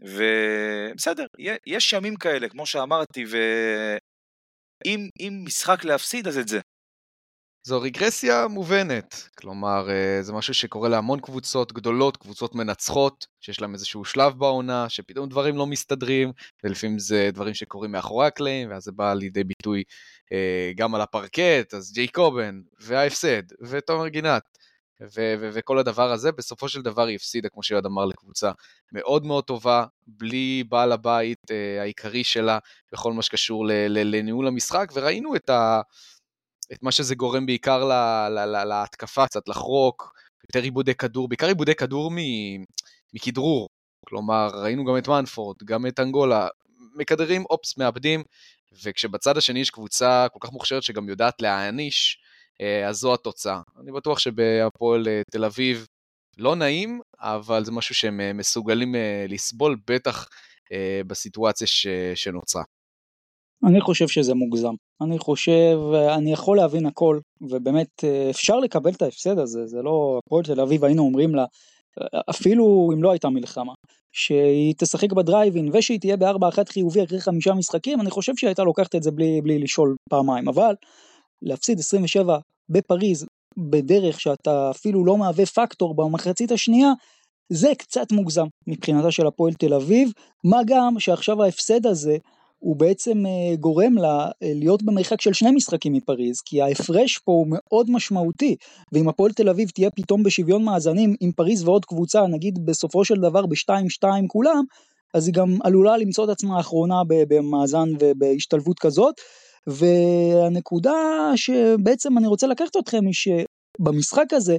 ובסדר, יש ימים כאלה, כמו שאמרתי, ואם משחק להפסיד, אז את זה. זו רגרסיה מובנת, כלומר אה, זה משהו שקורה להמון קבוצות גדולות, קבוצות מנצחות, שיש להם איזשהו שלב בעונה, שפתאום דברים לא מסתדרים, ולפעמים זה דברים שקורים מאחורי הקלעים, ואז זה בא לידי ביטוי אה, גם על הפרקט, אז ג'יי קובן, וההפסד, ותומר גינת, ו- ו- וכל הדבר הזה, בסופו של דבר היא הפסידה, כמו שיועד אמר, לקבוצה מאוד מאוד טובה, בלי בעל הבית אה, העיקרי שלה, בכל מה שקשור ל- ל- לניהול המשחק, וראינו את ה... את מה שזה גורם בעיקר לה, לה, לה, להתקפה, קצת לחרוק, יותר עיבודי כדור, בעיקר עיבודי כדור מכדרור. כלומר, ראינו גם את מנפורד, גם את אנגולה, מכדרים, אופס, מאבדים, וכשבצד השני יש קבוצה כל כך מוכשרת שגם יודעת להעניש, אה, אז זו התוצאה. אני בטוח שבהפועל אה, תל אביב לא נעים, אבל זה משהו שהם אה, מסוגלים לסבול, בטח בסיטואציה. שנוצרה. אני חושב שזה מוגזם. אני חושב, אני יכול להבין הכל, ובאמת אפשר לקבל את ההפסד הזה, זה לא, הפועל תל אביב היינו אומרים לה, אפילו אם לא הייתה מלחמה, שהיא תשחק בדרייבין ושהיא תהיה בארבע אחת חיובי אחרי חמישה משחקים, אני חושב שהיא הייתה לוקחת את זה בלי, בלי לשאול פעמיים, אבל להפסיד 27 בפריז בדרך שאתה אפילו לא מהווה פקטור במחצית השנייה, זה קצת מוגזם מבחינתה של הפועל תל אביב, מה גם שעכשיו ההפסד הזה הוא בעצם אה, גורם לה אה, להיות במרחק של שני משחקים מפריז, כי ההפרש פה הוא מאוד משמעותי, ואם הפועל תל אביב תהיה פתאום בשוויון מאזנים עם פריז ועוד קבוצה, נגיד בסופו של דבר ב-2-2 כולם, אז היא גם עלולה למצוא את עצמה האחרונה במאזן ובהשתלבות כזאת. והנקודה שבעצם אני רוצה לקחת אתכם היא שבמשחק הזה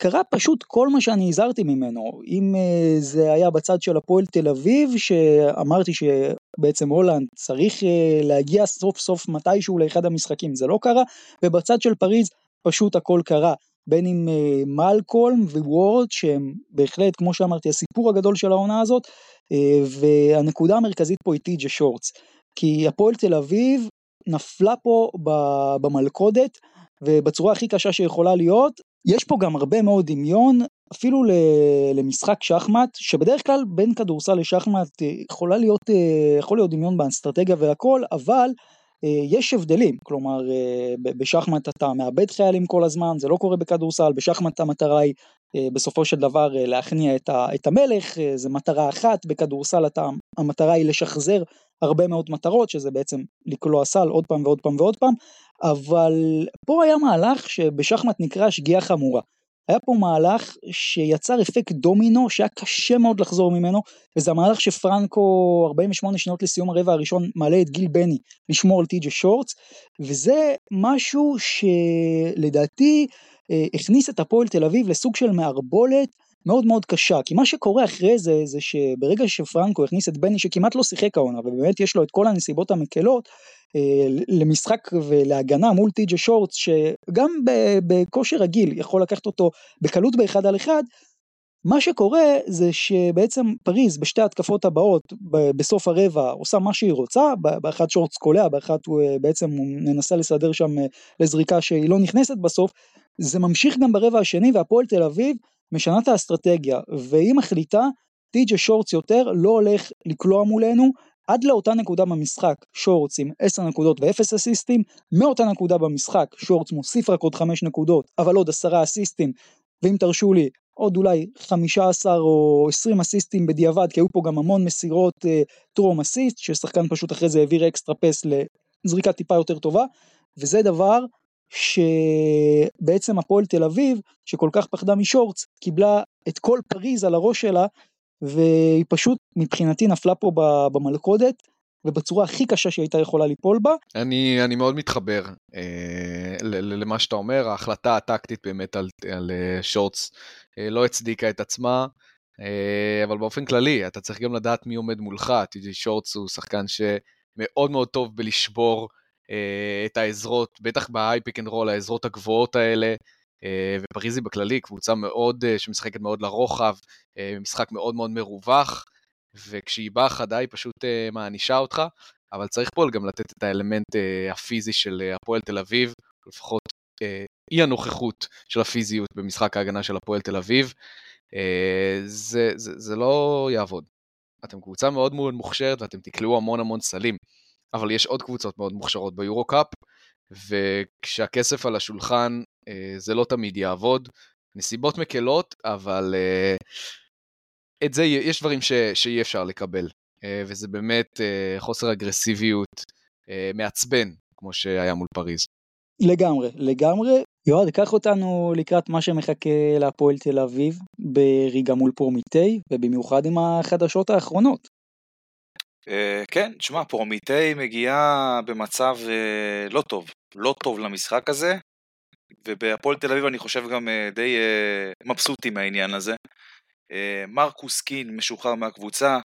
קרה פשוט כל מה שאני הזהרתי ממנו. אם אה, זה היה בצד של הפועל תל אביב, שאמרתי שבעצם הולנד צריך אה, להגיע סוף סוף מתישהו לאחד המשחקים, זה לא קרה, ובצד של פריז פשוט הכל קרה. בין אם אה, מלקולם וורד שהם בהחלט כמו שאמרתי הסיפור הגדול של העונה הזאת והנקודה המרכזית פה היא טי.ג'ה שורטס כי הפועל תל אביב נפלה פה במלכודת ובצורה הכי קשה שיכולה להיות יש פה גם הרבה מאוד דמיון, אפילו למשחק שחמט, שבדרך כלל בין כדורסל לשחמט אה, יכולה להיות, אה, יכול להיות דמיון באסטרטגיה והכל, אבל אה, יש הבדלים, כלומר בשחמט אתה מאבד חיילים כל הזמן, זה לא קורה בכדורסל, בשחמט המטרה היא בסופו של דבר להכניע את המלך, זה מטרה אחת, בכדורסל אתה, המטרה היא לשחזר הרבה מאוד מטרות, שזה בעצם לקלוע סל עוד פעם ועוד פעם ועוד פעם, אבל פה היה מהלך שבשחמט נקרא שגיאה חמורה. היה פה מהלך שיצר אפקט דומינו שהיה קשה מאוד לחזור ממנו, וזה המהלך שפרנקו 48 שניות לסיום הרבע הראשון מעלה את גיל בני לשמור על טי.ג'ה שורטס, וזה משהו שלדעתי אה, הכניס את הפועל תל אביב לסוג של מערבולת מאוד מאוד קשה, כי מה שקורה אחרי זה, זה שברגע שפרנקו הכניס את בני שכמעט לא שיחק העונה, ובאמת יש לו את כל הנסיבות המקלות, אה, למשחק ולהגנה מול טי.ג'ה שורטס, שגם בכושר רגיל יכול לקחת אותו בקלות באחד על אחד, מה שקורה זה שבעצם פריז בשתי התקפות הבאות בסוף הרבע עושה מה שהיא רוצה, באחת שורטס קולע, באחת הוא אה, בעצם מנסה לסדר שם אה, לזריקה שהיא לא נכנסת בסוף, זה ממשיך גם ברבע השני והפועל תל אביב משנה את האסטרטגיה והיא מחליטה טי.ג'ה שורטס יותר לא הולך לקלוע מולנו עד לאותה נקודה במשחק שורטס עם 10 נקודות ו-0 אסיסטים, מאותה נקודה במשחק שורטס מוסיף רק עוד 5 נקודות אבל עוד 10 אסיסטים ואם תרשו לי עוד אולי 15 או 20 אסיסטים בדיעבד כי היו פה גם המון מסירות אה, טרום אסיסט ששחקן פשוט אחרי זה העביר אקסטרה פס לזריקה טיפה יותר טובה וזה דבר שבעצם הפועל תל אביב, שכל כך פחדה משורטס, קיבלה את כל פריז על הראש שלה, והיא פשוט מבחינתי נפלה פה במלכודת, ובצורה הכי קשה שהייתה יכולה ליפול בה. אני, אני מאוד מתחבר אה, למה שאתה אומר, ההחלטה הטקטית באמת על, על אה, שורטס אה, לא הצדיקה את עצמה, אה, אבל באופן כללי, אתה צריך גם לדעת מי עומד מולך, שורטס הוא שחקן שמאוד מאוד טוב בלשבור את העזרות, בטח ב high pick and roll, העזרות הגבוהות האלה. אה, ופריזי בכללי, קבוצה מאוד, אה, שמשחקת מאוד לרוחב, אה, משחק מאוד מאוד מרווח, וכשהיא באה חדה היא פשוט מענישה אותך, אבל צריך פה גם לתת את האלמנט הפיזי של הפועל תל אביב, לפחות אי הנוכחות של הפיזיות במשחק ההגנה של הפועל תל אביב, זה, זה, זה לא יעבוד. אתם קבוצה מאוד מאוד מוכשרת ואתם תקלעו המון המון סלים, אבל יש עוד קבוצות מאוד מוכשרות ביורו קאפ, וכשהכסף על השולחן אה, זה לא תמיד יעבוד. נסיבות מקלות, אבל אה, את זה, יש דברים ש, שאי אפשר לקבל, אה, וזה באמת חוסר אגרסיביות מעצבן, כמו שהיה מול פריז. לגמרי, לגמרי. יועד, קח אותנו לקראת מה שמחכה להפועל תל אביב בריגה מול פורמיטי, ובמיוחד עם החדשות האחרונות. כן, תשמע, פורמיטי מגיעה במצב לא טוב, לא טוב למשחק הזה. ובהפועל תל אביב אני חושב גם אה, די אה, מבסוטים מהעניין הזה. אה, מרקוס קין משוחרר מהקבוצה,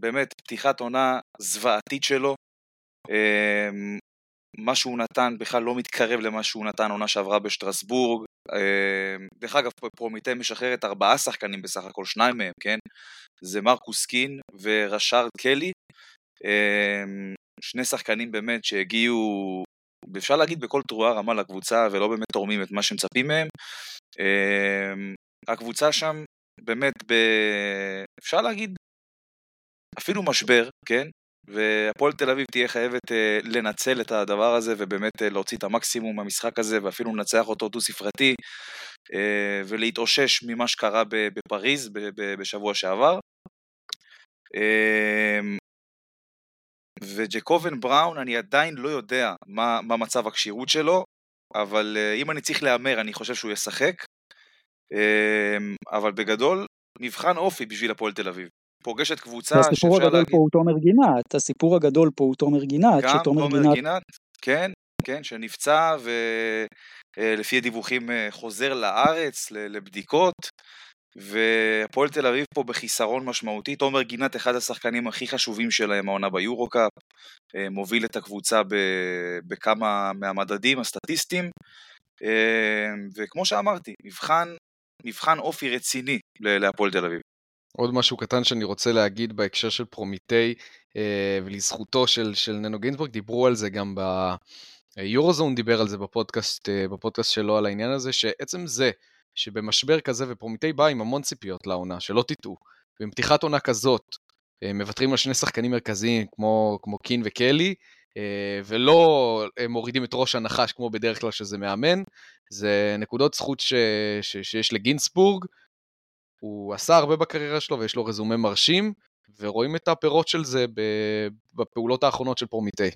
באמת פתיחת עונה זוועתית שלו. מה שהוא נתן בכלל לא מתקרב למה שהוא נתן עונה שעברה בשטרסבורג. דרך אגב, פרומיטי משחררת ארבעה שחקנים בסך הכל, שניים מהם, כן? זה מרקוס קין ורשארד קלי. שני שחקנים באמת שהגיעו ואפשר להגיד בכל תרועה רמה לקבוצה ולא באמת תורמים את מה שמצפים מהם. אמ, הקבוצה שם באמת, ב... אפשר להגיד, אפילו משבר, כן? והפועל תל אביב תהיה חייבת uh, לנצל את הדבר הזה ובאמת uh, להוציא את המקסימום מהמשחק הזה ואפילו לנצח אותו דו ספרתי uh, ולהתאושש ממה שקרה בפריז בשבוע שעבר. Uh, וג'קובן בראון, אני עדיין לא יודע מה, מה מצב הכשירות שלו, אבל uh, אם אני צריך להמר, אני חושב שהוא ישחק. Uh, אבל בגדול, מבחן אופי בשביל הפועל תל אביב. פוגשת קבוצה שאפשר להגיד... הסיפור הגדול פה הוא תומר גינת, הסיפור הגדול פה הוא תומר גינת. גם תומר גינת... גינת, כן, כן, שנפצע ולפי uh, הדיווחים uh, חוזר לארץ לבדיקות. והפועל תל אביב פה בחיסרון משמעותי, תומר גינת אחד השחקנים הכי חשובים שלהם העונה ביורו קאפ, אה, מוביל את הקבוצה בכמה מהמדדים הסטטיסטיים, אה, וכמו שאמרתי, מבחן, מבחן אופי רציני להפועל תל אביב. עוד משהו קטן שאני רוצה להגיד בהקשר של פרומיטי אה, ולזכותו של, של ננו גינזבורג, דיברו על זה גם ביורוזון, דיבר על זה בפודקאסט, בפודקאסט שלו על העניין הזה, שעצם זה שבמשבר כזה, ופרומיטי בא עם המון ציפיות לעונה, שלא תטעו, ועם פתיחת עונה כזאת, אה, מוותרים על שני שחקנים מרכזיים כמו, כמו קין וקלי, אה, ולא אה, מורידים את ראש הנחש כמו בדרך כלל שזה מאמן, זה נקודות זכות ש, ש, שיש לגינסבורג, הוא עשה הרבה בקריירה שלו ויש לו רזומה מרשים, ורואים את הפירות של זה בפעולות האחרונות של פרומיטי.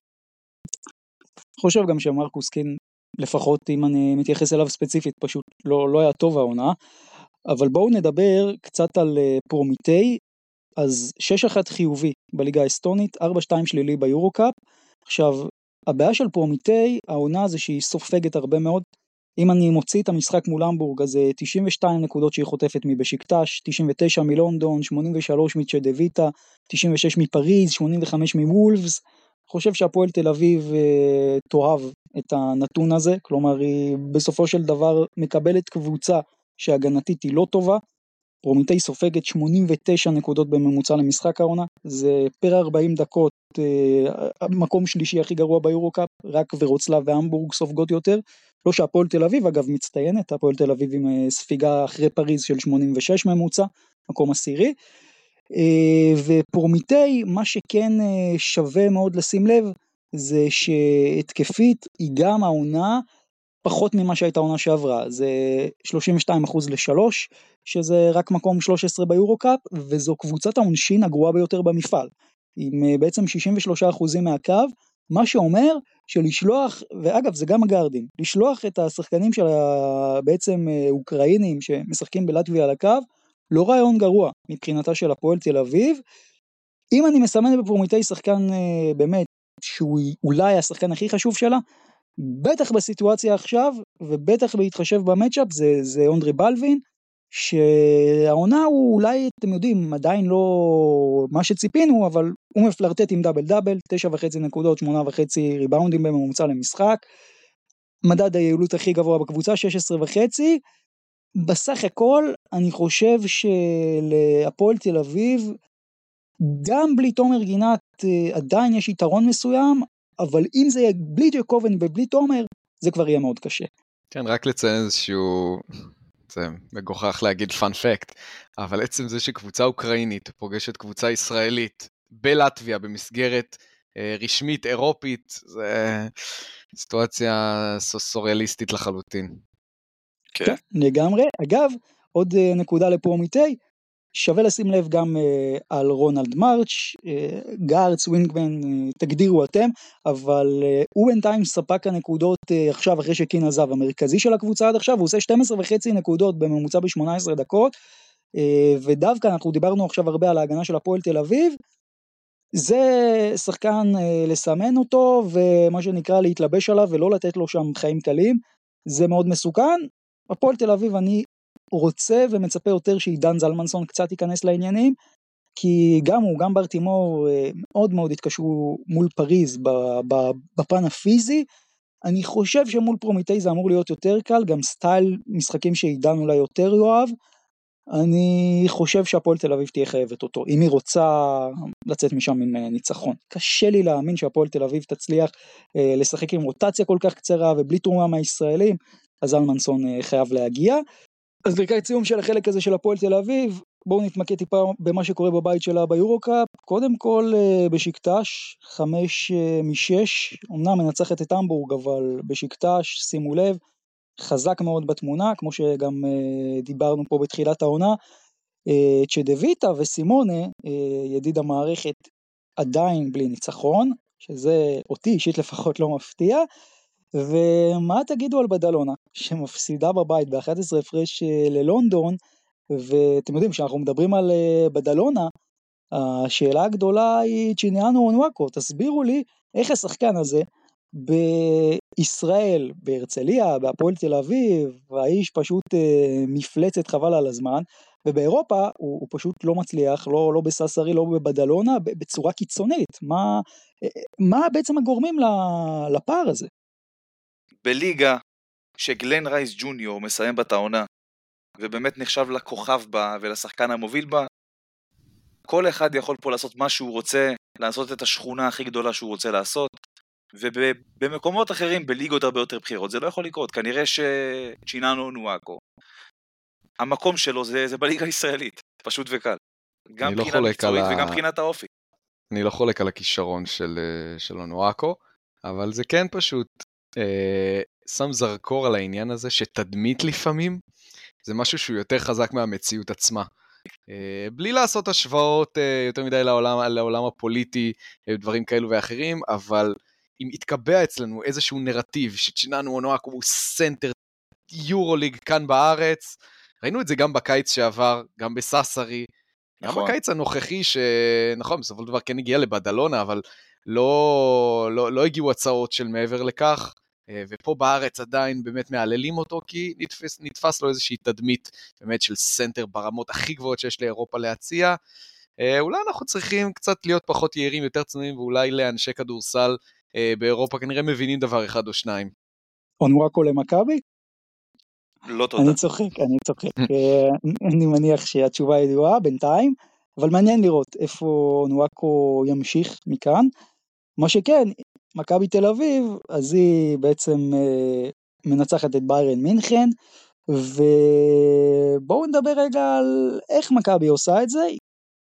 חושב גם שמרקוס קין לפחות אם אני מתייחס אליו ספציפית, פשוט לא, לא היה טוב העונה. אבל בואו נדבר קצת על אה, פרומיטי, אז 6-1 חיובי בליגה האסטונית, 4-2 שלילי ביורו קאפ. עכשיו, הבעיה של פרומיטי, העונה זה שהיא סופגת הרבה מאוד. אם אני מוציא את המשחק מול המבורג, אז 92 אה, נקודות שהיא חוטפת מבשיקטש, 99 מלונדון, 83 מצ'דוויטה, 96 מפריז, 85 מוולפס. חושב שהפועל תל אביב אה, תאהב את הנתון הזה, כלומר היא בסופו של דבר מקבלת קבוצה שהגנתית היא לא טובה, פרומיטי סופגת 89 נקודות בממוצע למשחק העונה, זה פר 40 דקות אה, המקום שלישי הכי גרוע ביורו קאפ, רק ורוצלב והמבורג סופגות יותר, לא שהפועל תל אביב אגב מצטיינת, הפועל תל אביב עם אה, ספיגה אחרי פריז של 86 ממוצע, מקום עשירי, אה, ופורמיטי, מה שכן שווה מאוד לשים לב, זה שהתקפית היא גם העונה פחות ממה שהייתה העונה שעברה, זה 32% ל-3, שזה רק מקום 13 ביורו קאפ, וזו קבוצת העונשין הגרועה ביותר במפעל, עם אה, בעצם 63% מהקו, מה שאומר שלשלוח, ואגב זה גם הגארדים, לשלוח את השחקנים של בעצם אוקראינים שמשחקים בלטביה על הקו, לא רעיון גרוע מבחינתה של הפועל תל אביב, אם אני מסמן בפרומיטי שחקן אה, באמת, שהוא אולי השחקן הכי חשוב שלה, בטח בסיטואציה עכשיו, ובטח בהתחשב במצ'אפ, זה, זה אונדרי בלווין, שהעונה הוא אולי, אתם יודעים, עדיין לא מה שציפינו, אבל הוא מפלרטט עם דאבל דאבל, תשע וחצי נקודות, שמונה וחצי ריבאונדים בממוצע למשחק. מדד היעילות הכי גבוה בקבוצה, 16 וחצי. בסך הכל, אני חושב שלהפועל תל אביב, גם בלי תומר גינת אה, עדיין יש יתרון מסוים, אבל אם זה יהיה בלי ג'קובן ובלי תומר, זה כבר יהיה מאוד קשה. כן, רק לציין איזשהו זה מגוחך להגיד פאנפקט, אבל עצם זה שקבוצה אוקראינית פוגשת קבוצה ישראלית בלטביה במסגרת אה, רשמית אירופית, זה סיטואציה סוריאליסטית לחלוטין. כן. כן, לגמרי. אגב, עוד אה, נקודה לפרומיטי, שווה לשים לב גם uh, על רונלד מרץ', uh, גארץ, ווינגמן, uh, תגדירו אתם, אבל uh, הוא בינתיים ספק הנקודות uh, עכשיו אחרי שקין עזב, המרכזי של הקבוצה עד עכשיו, הוא עושה 12 וחצי נקודות בממוצע ב-18 דקות, uh, ודווקא אנחנו דיברנו עכשיו הרבה על ההגנה של הפועל תל אביב, זה שחקן uh, לסמן אותו ומה שנקרא להתלבש עליו ולא לתת לו שם חיים קלים, זה מאוד מסוכן. הפועל תל אביב אני רוצה ומצפה יותר שעידן זלמנסון קצת ייכנס לעניינים, כי גם הוא, גם בר טימור אה, מאוד מאוד התקשו מול פריז בפן הפיזי. אני חושב שמול פרומיטי זה אמור להיות יותר קל, גם סטייל משחקים שעידן אולי יותר יאהב. אני חושב שהפועל תל אביב תהיה חייבת אותו, אם היא רוצה לצאת משם עם אה, ניצחון. קשה לי להאמין שהפועל תל אביב תצליח אה, לשחק עם רוטציה כל כך קצרה ובלי תרומה מהישראלים, אז אלמנסון חייב להגיע. אז לקראת סיום של החלק הזה של הפועל תל אביב, בואו נתמקד טיפה במה שקורה בבית שלה ביורו-קאפ. קודם כל אה, בשקטש, חמש אה, משש, אמנם מנצחת את המבורג, אבל בשקטש, שימו לב, חזק מאוד בתמונה, כמו שגם אה, דיברנו פה בתחילת העונה. צ'דוויטה וסימונה, ידיד המערכת, עדיין בלי ניצחון, שזה אותי אישית לפחות לא מפתיע. ומה תגידו על בדלונה, שמפסידה בבית ב-11 הפרש אה, ללונדון, ואתם יודעים, כשאנחנו מדברים על אה, בדלונה, השאלה הגדולה היא צ'יניאנו אונוואקו, תסבירו לי איך השחקן הזה בישראל, בהרצליה, בהפועל תל אביב, האיש פשוט אה, מפלצת חבל על הזמן, ובאירופה הוא, הוא פשוט לא מצליח, לא, לא בססרי, לא בבדלונה, בצורה קיצונית. מה, אה, מה בעצם הגורמים לפער הזה? בליגה שגלן רייס ג'וניור מסיים בת העונה, ובאמת נחשב לכוכב בה ולשחקן המוביל בה, כל אחד יכול פה לעשות מה שהוא רוצה, לעשות את השכונה הכי גדולה שהוא רוצה לעשות, ובמקומות אחרים, בליגות הרבה יותר בכירות, זה לא יכול לקרות. כנראה שצ'יננו נואקו, המקום שלו זה, זה בליגה הישראלית, פשוט וקל. גם לא מבחינה לא מקצועית וגם מבחינת האופי. אני לא חולק על הכישרון של, אה, של אונואקו, אבל זה כן פשוט שם זרקור על העניין הזה שתדמית לפעמים זה משהו שהוא יותר חזק מהמציאות עצמה. אה, בלי לעשות השוואות אה, יותר מדי לעולם, לעולם הפוליטי, אה, דברים כאלו ואחרים, אבל אם יתקבע אצלנו איזשהו נרטיב שצ'יננו אונואקו הוא סנטר יורוליג כאן בארץ, ראינו את זה גם בקיץ שעבר, גם בססרי, נכון. גם בקיץ הנוכחי, שנכון, בסופו של דבר כן הגיע לבדלונה, אבל לא, לא, לא הגיעו הצעות של מעבר לכך. אה, ופה בארץ עדיין באמת מהללים אותו, כי נתפס, נתפס לו איזושהי תדמית באמת של סנטר ברמות הכי גבוהות שיש לאירופה להציע. אה, אולי אנחנו צריכים קצת להיות פחות יהירים, יותר צנועים, ואולי לאנשי כדורסל אה, באירופה כנראה מבינים דבר אחד או שניים. אונוואקו למכבי? לא תודה. אני צוחק, אני צוחק. אני מניח שהתשובה ידועה בינתיים, אבל מעניין לראות איפה אונוואקו ימשיך מכאן. מה שכן, מכבי תל אביב, אז היא בעצם אה, מנצחת את ביירן מינכן, ובואו נדבר רגע על איך מכבי עושה את זה,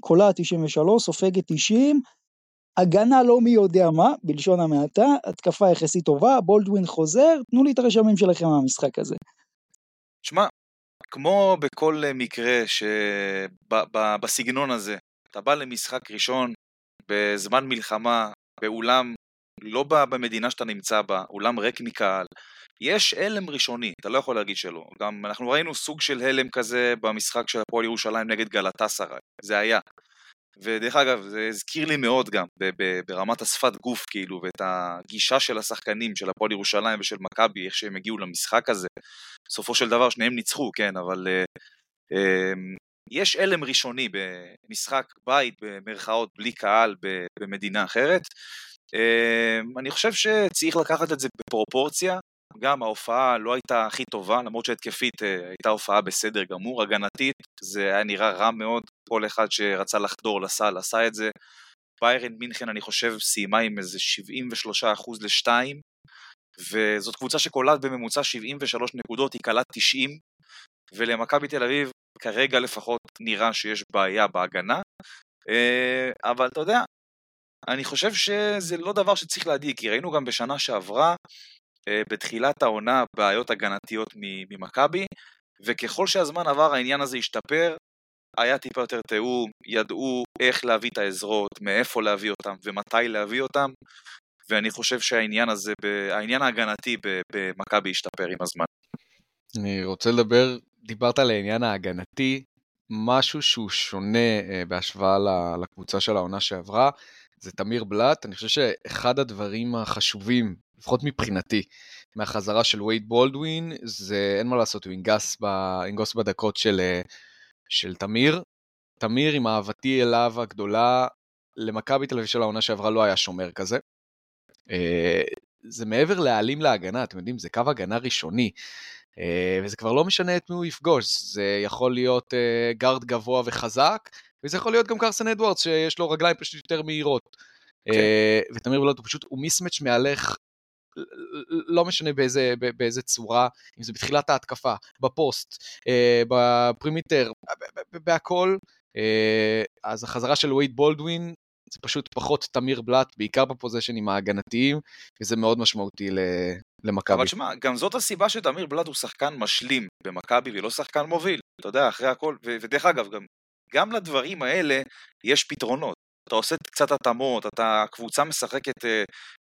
קולה 93, סופגת 90, הגנה לא מי יודע מה, בלשון המעטה, התקפה יחסית טובה, בולדווין חוזר, תנו לי את הרשמים שלכם מהמשחק הזה. שמע, כמו בכל מקרה שבסגנון הזה, אתה בא למשחק ראשון בזמן מלחמה, באולם לא במדינה שאתה נמצא בה, אולם ריק מקהל, יש הלם ראשוני, אתה לא יכול להגיד שלא. גם אנחנו ראינו סוג של הלם כזה במשחק של הפועל ירושלים נגד גלטסראי, זה היה. ודרך אגב, זה הזכיר לי מאוד גם, ברמת השפת גוף כאילו, ואת הגישה של השחקנים של הפועל ירושלים ושל מכבי, איך שהם הגיעו למשחק הזה. בסופו של דבר שניהם ניצחו, כן, אבל uh, uh, יש הלם ראשוני במשחק בית, במרכאות, בלי קהל, במדינה אחרת. Uh, אני חושב שצריך לקחת את זה בפרופורציה, גם ההופעה לא הייתה הכי טובה, למרות שהתקפית הייתה הופעה בסדר גמור, הגנתית זה היה נראה רע מאוד, כל אחד שרצה לחדור לסל עשה את זה. ביירן מינכן אני חושב סיימה עם איזה 73% ל-2, וזאת קבוצה שקולעת בממוצע 73 נקודות, היא קלעת 90, ולמכבי תל אביב כרגע לפחות נראה שיש בעיה בהגנה, אה, אבל אתה יודע, אני חושב שזה לא דבר שצריך להדאיג, כי ראינו גם בשנה שעברה, אה, בתחילת העונה, בעיות הגנתיות ממכבי, וככל שהזמן עבר העניין הזה השתפר, היה טיפה יותר תיאום, ידעו איך להביא את העזרות, מאיפה להביא אותם ומתי להביא אותם, ואני חושב שהעניין הזה, העניין ההגנתי במכבי השתפר עם הזמן. אני רוצה לדבר, דיברת על העניין ההגנתי, משהו שהוא שונה אה, בהשוואה לקבוצה של העונה שעברה, זה תמיר בלאט, אני חושב שאחד הדברים החשובים, לפחות מבחינתי, מהחזרה של וייד בולדווין, זה אין מה לעשות, הוא ינגס, ב, ינגוס בדקות של, אה, של תמיר. תמיר, עם אהבתי אליו הגדולה, למכבי תל אביב של העונה שעברה לא היה שומר כזה. אה, זה מעבר להעלים להגנה, אתם יודעים, זה קו הגנה ראשוני. אה, וזה כבר לא משנה את מי הוא יפגוש, זה יכול להיות גארד גבוה וחזק, וזה יכול להיות גם קרסן אדוארדס שיש לו רגליים פשוט יותר מהירות. כן. ותמיר בלוט הוא פשוט, הוא mismatch מהלך לא משנה באיזה, באיזה צורה, אם זה בתחילת ההתקפה, בפוסט, אה, ב perimeter, בהכל, אה, אז החזרה של וייד בולדווין זה פשוט פחות תמיר בלאט, בעיקר בפוזיישנים ההגנתיים, וזה מאוד משמעותי למכבי. אבל שמע, גם זאת הסיבה שתמיר בלאט הוא שחקן משלים במכבי ולא שחקן מוביל. אתה יודע, אחרי הכל, ודרך אגב, גם, גם לדברים האלה יש פתרונות. אתה עושה קצת התאמות, אתה, הקבוצה משחקת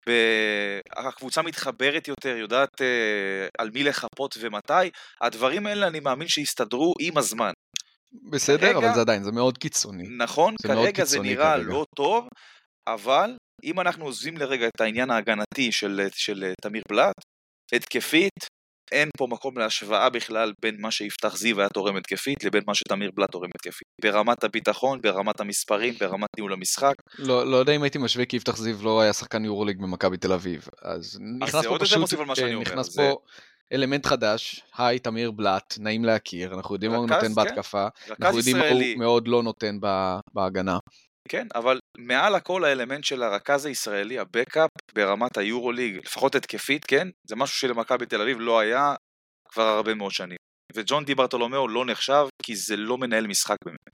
אה, הקבוצה מתחברת יותר, יודעת uh, על מי לחפות ומתי, הדברים האלה אני מאמין שיסתדרו עם הזמן. בסדר, כרגע, אבל זה עדיין, זה מאוד קיצוני. נכון, זה כרגע זה נראה כרגע. לא טוב, אבל אם אנחנו עוזבים לרגע את העניין ההגנתי של, של תמיר בלאט, התקפית, אין פה מקום להשוואה בכלל בין מה שיפתח זיו היה תורם התקפית לבין מה שתמיר בלאט תורם התקפית. ברמת הביטחון, ברמת המספרים, ברמת ניהול המשחק. לא, לא יודע אם הייתי משווה כי יפתח זיו לא היה שחקן יורוליג במכבי תל אביב. אז נכנס פה פשוט, אה, נכנס. פה אלמנט חדש, היי תמיר בלאט, נעים להכיר, אנחנו יודעים מה הוא נותן כן. בהתקפה, אנחנו יודעים מה הוא מאוד לא נותן בהגנה. כן, אבל מעל הכל האלמנט של הרכז הישראלי, הבקאפ, ברמת היורוליג, לפחות התקפית, כן? זה משהו שלמכבי תל אביב לא היה כבר הרבה מאוד שנים. וג'ון די ברטולומיאו לא נחשב, כי זה לא מנהל משחק באמת.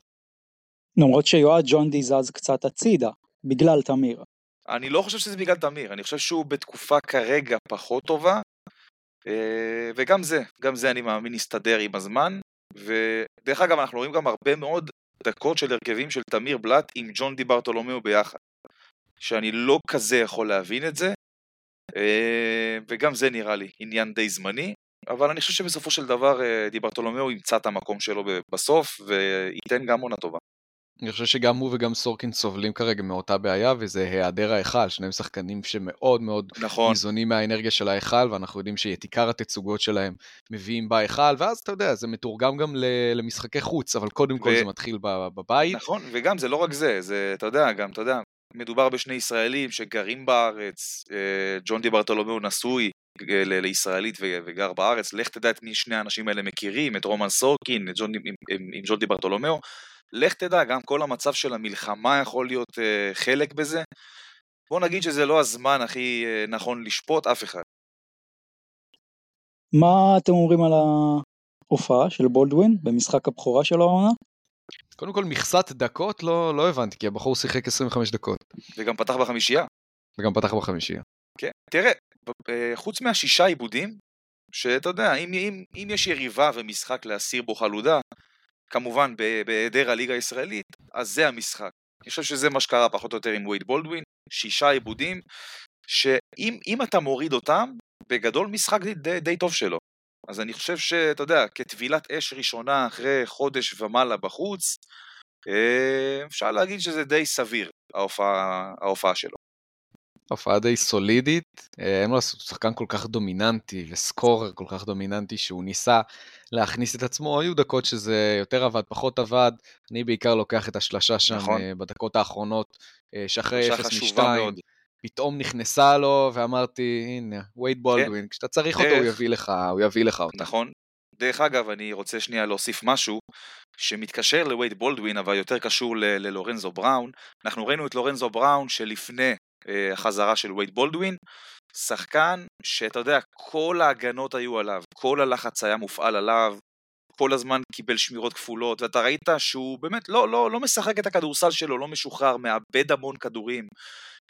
למרות שיועד ג'ון די זז קצת הצידה, בגלל תמיר. אני לא חושב שזה בגלל תמיר, אני חושב שהוא בתקופה כרגע פחות טובה, אה, וגם זה, גם זה אני מאמין יסתדר עם הזמן, ודרך אגב אנחנו רואים גם הרבה מאוד דקות של הרכבים של תמיר בלאט עם ג'ון די ברטולומיאו ביחד. שאני לא כזה יכול להבין את זה, אה, וגם זה נראה לי עניין די זמני, אבל אני חושב שבסופו של דבר אה, די ברטולומיאו ימצא את המקום שלו בסוף וייתן גם עונה טובה. אני חושב שגם הוא וגם סורקין סובלים כרגע מאותה בעיה, וזה היעדר ההיכל, שניהם שחקנים שמאוד מאוד נכון. ניזונים מהאנרגיה של ההיכל, ואנחנו יודעים שאת עיקר התצוגות שלהם מביאים בהיכל, ואז אתה יודע, זה מתורגם גם למשחקי חוץ, אבל קודם ו... כל זה מתחיל בבית. נכון, וגם זה לא רק זה, זה, אתה יודע, גם, אתה יודע, מדובר בשני ישראלים שגרים בארץ, אה, ג'ון די ברטולומיאו נשוי אה, לישראלית וגר בארץ, לך תדע את מי שני האנשים האלה מכירים, את רומן סורקין, את ג'ון, עם, עם, עם ג'ון די ברטולומיאו. לך תדע, גם כל המצב של המלחמה יכול להיות uh, חלק בזה. בוא נגיד שזה לא הזמן הכי uh, נכון לשפוט אף אחד. מה אתם אומרים על ההופעה של בולדווין במשחק הבכורה שלו העונה? קודם כל מכסת דקות לא, לא הבנתי, כי הבחור שיחק 25 דקות. וגם פתח בחמישייה. וגם פתח בחמישייה. כן, תראה, אה, חוץ מהשישה עיבודים, שאתה יודע, אם, אם, אם יש יריבה ומשחק להסיר בו חלודה, כמובן בהיעדר הליגה הישראלית, אז זה המשחק. אני חושב שזה מה שקרה פחות או יותר עם וייד בולדווין, שישה עיבודים, שאם אתה מוריד אותם, בגדול משחק די, די, די טוב שלו. אז אני חושב שאתה יודע, כטבילת אש ראשונה אחרי חודש ומעלה בחוץ, אה, אפשר להגיד שזה די סביר, ההופעה, ההופעה שלו. הופעה די סולידית, אה, אין לו שחקן כל כך דומיננטי וסקורר כל כך דומיננטי שהוא ניסה להכניס את עצמו, היו דקות שזה יותר עבד, פחות עבד, אני בעיקר לוקח את השלשה שם נכון. בדקות האחרונות, שאחרי 0 מ-2, פתאום נכנסה לו, ואמרתי, הנה, וייד בולדווין, כן. כשאתה צריך אותו הוא יביא לך, הוא יביא לך אותה. נכון. דרך אגב, אני רוצה שנייה להוסיף משהו שמתקשר לווייד בולדווין, אבל יותר קשור ללורנזו בראון. אנחנו ראינו את לורנזו בראון שלפני אה, החזרה של וייד בולדווין, שחקן שאתה יודע, כל ההגנות היו עליו, כל הלחץ היה מופעל עליו, כל הזמן קיבל שמירות כפולות, ואתה ראית שהוא באמת לא, לא, לא משחק את הכדורסל שלו, לא משוחרר, מאבד המון כדורים,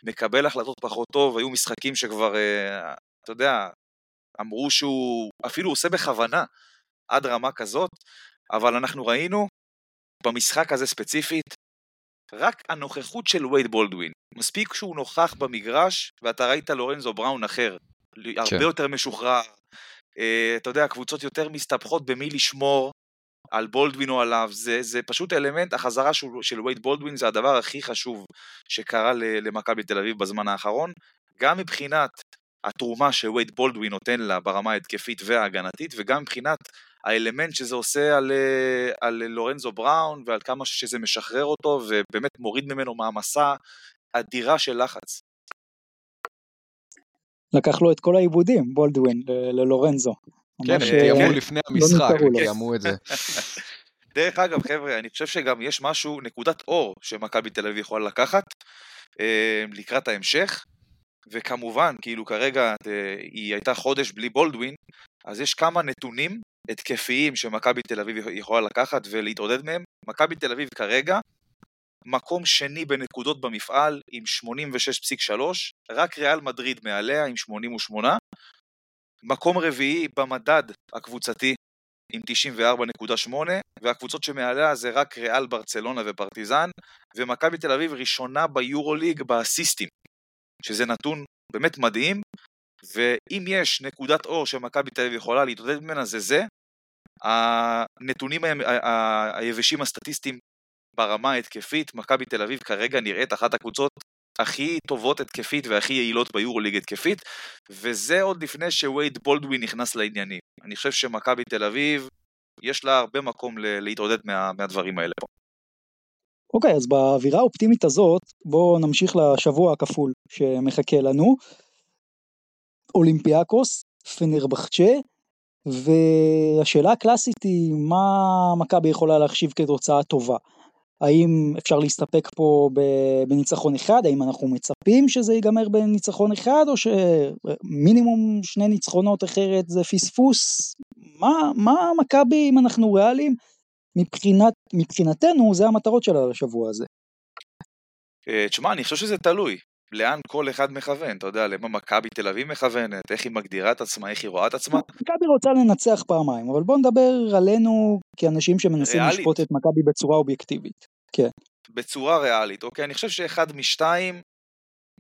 מקבל החלטות פחות טוב, היו משחקים שכבר, אה, אתה יודע, אמרו שהוא אפילו עושה בכוונה עד רמה כזאת, אבל אנחנו ראינו במשחק הזה ספציפית, רק הנוכחות של וייד בולדווין, מספיק שהוא נוכח במגרש ואתה ראית לורנזו בראון אחר, כן. הרבה יותר משוחרר, אה, אתה יודע, קבוצות יותר מסתבכות במי לשמור על בולדווין או עליו, זה, זה פשוט אלמנט, החזרה של, של וייד בולדווין זה הדבר הכי חשוב שקרה למכבי תל אביב בזמן האחרון, גם מבחינת התרומה שווייד בולדווין נותן לה ברמה ההתקפית וההגנתית, וגם מבחינת האלמנט שזה עושה על, אה, על לורנזו בראון ועל כמה שזה משחרר אותו ובאמת מוריד ממנו מעמסה אדירה של לחץ. לקח לו את כל העיבודים, בולדווין, ללורנזו. כן, הם תיאמו אה, לפני לא המשחק, הם תיאמו את זה. דרך אגב, חבר'ה, אני חושב שגם יש משהו, נקודת אור שמכבי תל אביב יכולה לקחת אה, לקראת ההמשך, וכמובן, כאילו כרגע היא הייתה חודש בלי בולדווין, אז יש כמה נתונים התקפיים שמכבי תל אביב יכולה לקחת ולהתעודד מהם. מכבי תל אביב כרגע מקום שני בנקודות במפעל עם 86.3, רק ריאל מדריד מעליה עם 88, מקום רביעי במדד הקבוצתי עם 94.8, והקבוצות שמעליה זה רק ריאל ברצלונה ופרטיזן, ומכבי תל אביב ראשונה ביורוליג באסיסטים, שזה נתון באמת מדהים, ואם יש נקודת אור שמכבי תל אביב יכולה להתעודד ממנה זה זה, הנתונים היבשים הסטטיסטיים ברמה ההתקפית, מכבי תל אביב כרגע נראית אחת הקבוצות הכי טובות התקפית והכי יעילות ביורוליג התקפית, וזה עוד לפני שווייד בולדווין נכנס לעניינים. אני חושב שמכבי תל אביב, יש לה הרבה מקום להתעודד מה, מהדברים האלה פה. אוקיי, okay, אז באווירה האופטימית הזאת, בואו נמשיך לשבוע הכפול שמחכה לנו. אולימפיאקוס, פנרבחצ'ה, והשאלה הקלאסית היא מה מכבי יכולה להחשיב כתוצאה טובה. האם אפשר להסתפק פה בניצחון אחד? האם אנחנו מצפים שזה ייגמר בניצחון אחד, או שמינימום שני ניצחונות אחרת זה פספוס? מה, מה מכבי, אם אנחנו ריאליים, מבחינת, מבחינתנו זה המטרות שלה לשבוע הזה. אה, תשמע, אני חושב שזה תלוי. לאן כל אחד מכוון, אתה יודע, למה מכבי תל אביב מכוונת, איך היא מגדירה את עצמה, איך היא רואה את עצמה. מכבי רוצה לנצח פעמיים, אבל בוא נדבר עלינו כאנשים שמנסים ריאלית. לשפוט את מכבי בצורה אובייקטיבית. כן. בצורה ריאלית, אוקיי? אני חושב שאחד משתיים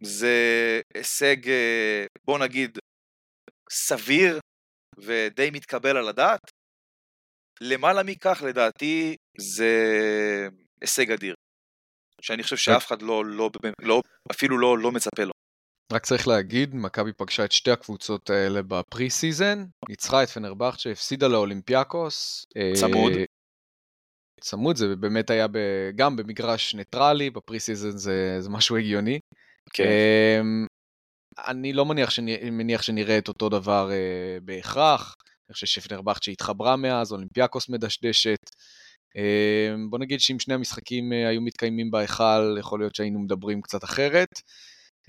זה הישג, אה, בוא נגיד, סביר ודי מתקבל על הדעת. למעלה מכך, לדעתי, זה הישג אדיר. שאני חושב שאף אחד לא, לא, לא אפילו לא, לא מצפה לו. רק צריך להגיד, מכבי פגשה את שתי הקבוצות האלה ב pre season, ניצחה את פנרבכצ'ה, הפסידה לאולימפיאקוס. צמוד. אה, צמוד, זה באמת היה ב, גם במגרש ניטרלי, ב pre season זה, זה משהו הגיוני. כן. אה, אני לא מניח, שאני, מניח שנראה את אותו דבר אה, בהכרח. אני חושב שפנרבכצ'ה התחברה מאז, אולימפיאקוס מדשדשת. אמ, בוא נגיד שאם שני המשחקים אה, היו מתקיימים בהיכל, יכול להיות שהיינו מדברים קצת אחרת,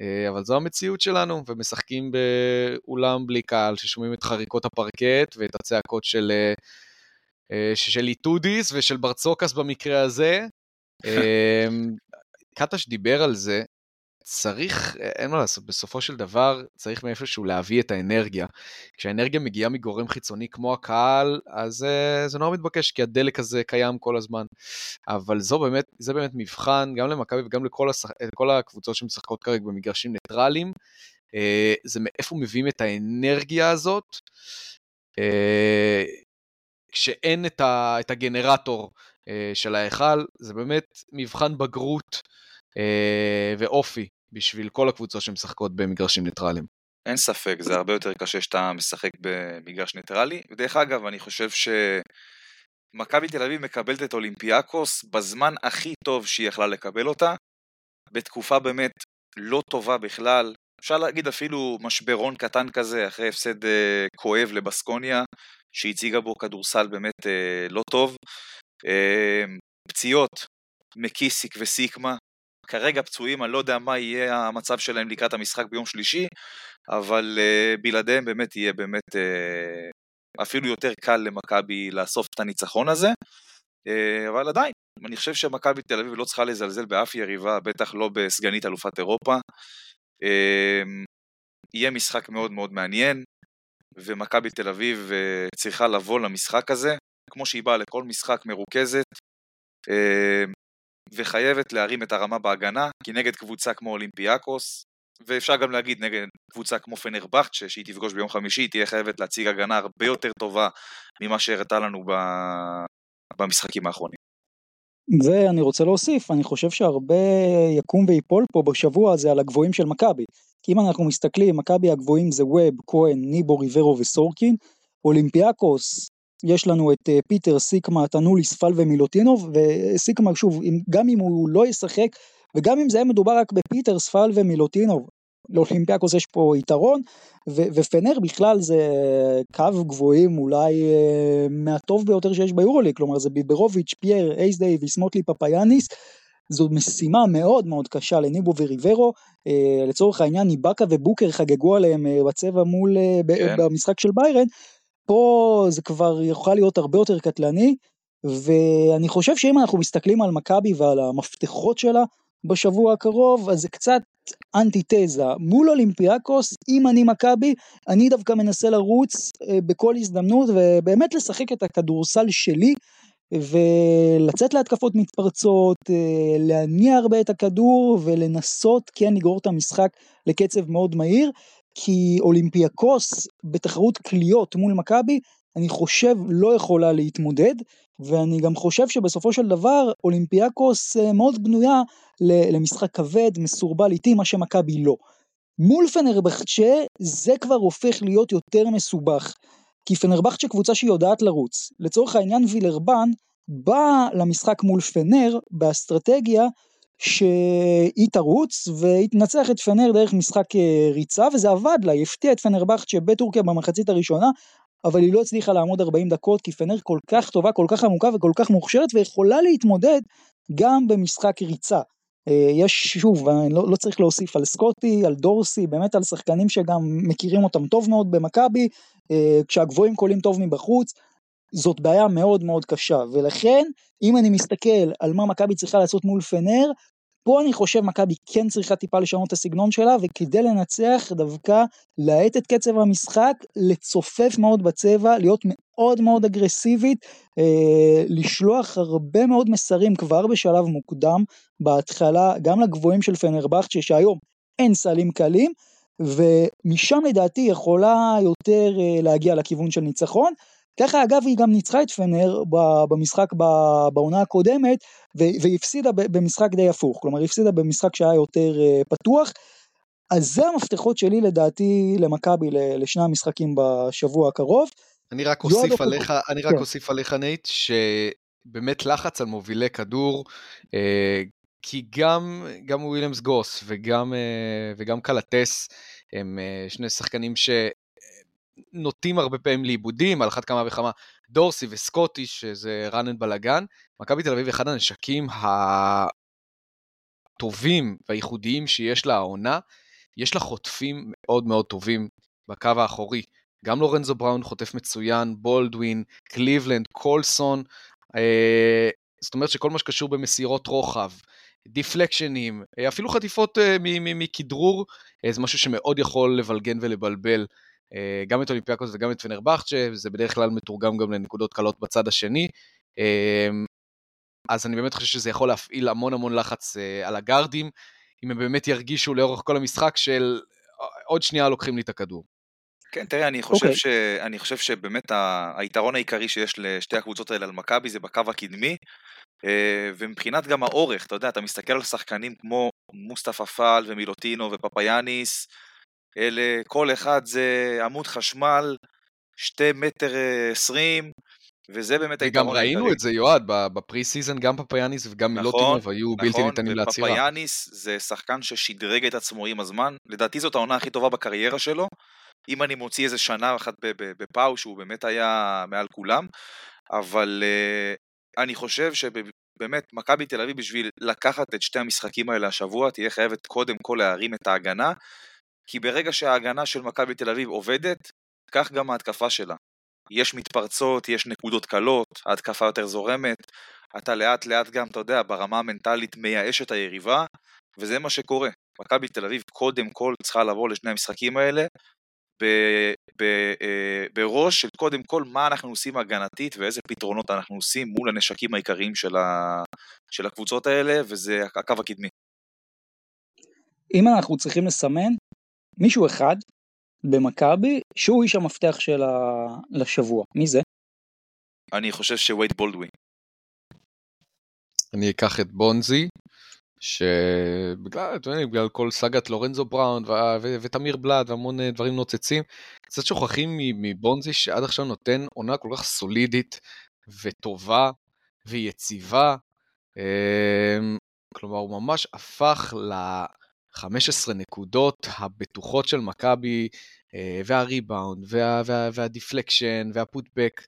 אה, אבל זו המציאות שלנו, ומשחקים באולם בלי קהל, ששומעים את חריקות הפרקט ואת הצעקות של, אה, של איטודיס ושל ברצוקס במקרה הזה. אמ, קטש דיבר על זה, צריך, אין מה לעשות, בסופו של דבר צריך מאיפשהו להביא את האנרגיה. כשהאנרגיה מגיעה מגורם חיצוני כמו הקהל, אז uh, זה נורא מתבקש, כי הדלק הזה קיים כל הזמן. אבל זו באמת, זה באמת מבחן, גם למכבי וגם לכל, השח... הקבוצות שמשחקות כרגע במגרשים ניטרליים, uh, זה מאיפה מביאים את האנרגיה הזאת, כשאין את, ה... את הגנרטור של ההיכל, זה באמת מבחן בגרות ואופי בשביל כל הקבוצות שמשחקות במגרשים ניטרליים. אין ספק, זה הרבה יותר קשה שאתה משחק במגרש ניטרלי. ודרך אגב, אני חושב שמכבי תל אביב מקבלת את אולימפיאקוס בזמן הכי טוב שהיא יכלה לקבל אותה, בתקופה באמת לא טובה בכלל. אפשר להגיד אפילו משברון קטן כזה, אחרי הפסד אה, כואב לבסקוניה, שהציגה בו כדורסל באמת אה, לא טוב. אה, פציעות, מקיסיק וסיקמה, כרגע פצועים, אני לא יודע מה יהיה המצב שלהם לקראת המשחק ביום שלישי, אבל uh, בלעדיהם באמת יהיה באמת uh, אפילו יותר קל למכבי לאסוף את הניצחון הזה, uh, אבל עדיין, אני חושב שמכבי תל אביב לא צריכה לזלזל באף יריבה, בטח לא בסגנית אלופת אירופה. Uh, יהיה משחק מאוד מאוד מעניין, ומכבי תל אביב uh, צריכה לבוא למשחק הזה, כמו שהיא באה לכל משחק מרוכזת, uh, וחייבת להרים את הרמה בהגנה, כי נגד קבוצה כמו אולימפיאקוס, ואפשר גם להגיד נגד קבוצה כמו פנרבכצ'ה, שהיא תפגוש ביום חמישי, תהיה חייבת להציג הגנה הרבה יותר טובה ממה שהראתה לנו ב... במשחקים האחרונים. ואני רוצה להוסיף, אני חושב שהרבה יקום ויפול פה בשבוע הזה על הגבוהים של מכבי. כי אם אנחנו מסתכלים, מכבי הגבוהים זה ווב, כהן, ניבו, ריברו וסורקין, אולימפיאקוס יש לנו את אה, פיטר, סיקמה, תנולי, ספל ומילוטינוב, וסיקמה שוב, גם אם הוא לא ישחק, וגם אם זה היה מדובר רק בפיטר, ספל ומילוטינוב, לאולימפיאקוס יש פה יתרון, ו- ופנר בכלל זה קו גבוהים אולי אה, מהטוב ביותר שיש ביורוליג, כלומר זה ביברוביץ', פייר, הייס דייוויס, מוטלי פפאיאניס, זו משימה מאוד מאוד קשה לניבו וריברו, אה, לצורך העניין ניבקה ובוקר חגגו עליהם אה, בצבע מול, אה, כן. במשחק של ביירן, פה זה כבר יכול להיות הרבה יותר קטלני, ואני חושב שאם אנחנו מסתכלים על מכבי ועל המפתחות שלה בשבוע הקרוב, אז זה קצת אנטיתזה. מול אולימפיאקוס, אם אני מכבי, אני דווקא מנסה לרוץ אה, בכל הזדמנות ובאמת לשחק את הכדורסל שלי. ולצאת להתקפות מתפרצות, אה, להניע הרבה את הכדור ולנסות כן לגרור את המשחק לקצב מאוד מהיר. כי אולימפיאקוס בתחרות קליעות מול מכבי, אני חושב לא יכולה להתמודד, ואני גם חושב שבסופו של דבר אולימפיאקוס אה, מאוד בנויה למשחק כבד, מסורבל איטי, מה שמכבי לא. מול פנרבחצ'ה זה כבר הופך להיות יותר מסובך, כי פנרבחצ'ה קבוצה שהיא יודעת לרוץ. לצורך העניין וילרבן בא למשחק מול פנר באסטרטגיה שהיא תרוץ והיא תנצח את פנר דרך משחק אה, ריצה וזה עבד לה, היא הפתיעה את פנרבכט בטורקיה במחצית הראשונה אבל היא לא הצליחה לעמוד 40 דקות כי פנר כל כך טובה, כל כך עמוקה וכל כך מוכשרת ויכולה להתמודד גם במשחק ריצה. אה, יש שוב, אני לא, לא צריך להוסיף על סקוטי, על דורסי, באמת על שחקנים שגם מכירים אותם טוב מאוד במכבי, אה, כשהגבוהים קולים טוב מבחוץ, זאת בעיה מאוד מאוד קשה, ולכן אם אני מסתכל על מה מכבי צריכה לעשות מול פנר, פה אני חושב מכבי כן צריכה טיפה לשנות את הסגנון שלה, וכדי לנצח דווקא להאט את קצב המשחק, לצופף מאוד בצבע, להיות מאוד מאוד אגרסיבית, אה, לשלוח הרבה מאוד מסרים כבר בשלב מוקדם, בהתחלה, גם לגבוהים של פנרבכצ'ה, שהיום אין סלים קלים, ומשם לדעתי יכולה יותר אה, להגיע לכיוון של ניצחון. ככה אגב היא גם ניצחה את פנר במשחק בעונה הקודמת והיא הפסידה במשחק די הפוך, כלומר היא הפסידה במשחק שהיה יותר אה, פתוח. אז זה המפתחות שלי לדעתי למכבי לשני המשחקים בשבוע הקרוב. אני רק אוסיף עליך, אני רק כן. אוסיף עליך נייט, שבאמת לחץ על מובילי כדור, אה, כי גם, גם וויליאמס גוס וגם, אה, וגם קלטס הם שני שחקנים ש... נוטים הרבה פעמים לאיבודים, על אחת כמה וכמה דורסי וסקוטי, שזה and בלאגן. מכבי תל אביב אחד הנשקים הטובים והייחודיים שיש לה העונה, יש לה חוטפים מאוד מאוד טובים בקו האחורי. גם לורנזו בראון חוטף מצוין, בולדווין, קליבלנד, קולסון, אה, זאת אומרת שכל מה שקשור במסירות רוחב, דיפלקשנים, אה, אפילו חטיפות אה, מכדרור, אה, זה משהו שמאוד יכול לבלגן ולבלבל גם את אולימפיאקוס וגם את פנרבכצ'ה, זה בדרך כלל מתורגם גם לנקודות קלות בצד השני. אה, אז אני באמת חושב שזה יכול להפעיל המון המון לחץ אה, על הגארדים, אם הם באמת ירגישו לאורך כל המשחק של עוד שנייה לוקחים לי את הכדור. כן, תראה, אני חושב, okay. אוקיי. ש... אני חושב שבאמת היתרון העיקרי שיש לשתי הקבוצות האלה על מכבי זה בקו הקדמי, אה, ומבחינת גם האורך, אתה יודע, אתה מסתכל על שחקנים כמו מוסטפא פאל ומילוטינוב ופפאיאניס, אלה, כל אחד זה עמוד חשמל, שתי מטר אה, עשרים, וזה באמת היתרון וגם ראינו את זה, ועוד, ב pre season, גם פפאיאניס וגם נכון, מילוטינוב היו נכון, בלתי ניתנים לעצירה. נכון, ופפאיאניס זה שחקן ששדרג את עצמו עם הזמן, לדעתי זאת העונה הכי טובה בקריירה שלו, אם אני מוציא איזה שנה אחת בפאו, שהוא באמת היה מעל כולם, אבל uh, אני חושב שבאמת, מכבי תל אביב בשביל לקחת את שתי המשחקים האלה השבוע, תהיה חייבת קודם כל להרים את ההגנה, כי ברגע שההגנה של מכבי תל אביב עובדת, כך גם ההתקפה שלה. יש מתפרצות, יש נקודות קלות, ההתקפה יותר זורמת, אתה לאט לאט גם, אתה יודע, ברמה המנטלית מייאש את היריבה, וזה מה שקורה. מכבי תל אביב קודם כל צריכה לבוא לשני המשחקים האלה אה, בראש של קודם כל מה אנחנו עושים הגנתית ואיזה פתרונות אנחנו עושים מול הנשקים העיקריים של, ה, של הקבוצות האלה, וזה הקו הקדמי. אם אנחנו צריכים לסמן מישהו אחד במכבי שהוא איש המפתח של ה... לשבוע, מי זה? אני חושב שווייד בולדווין. אני אקח את בונזי, שבגלל בגלל כל סאגת לורנזו בראון ותמיר בלאד והמון אה, דברים נוצצים, קצת שוכחים מבונזי שעד עכשיו נותן עונה כל כך סולידית וטובה ויציבה. אמ, כלומר, הוא ממש הפך ל-15 נקודות הבטוחות של מכבי, אה, והריבאונד, וה, וה, והדיפלקשן, והפוטבק,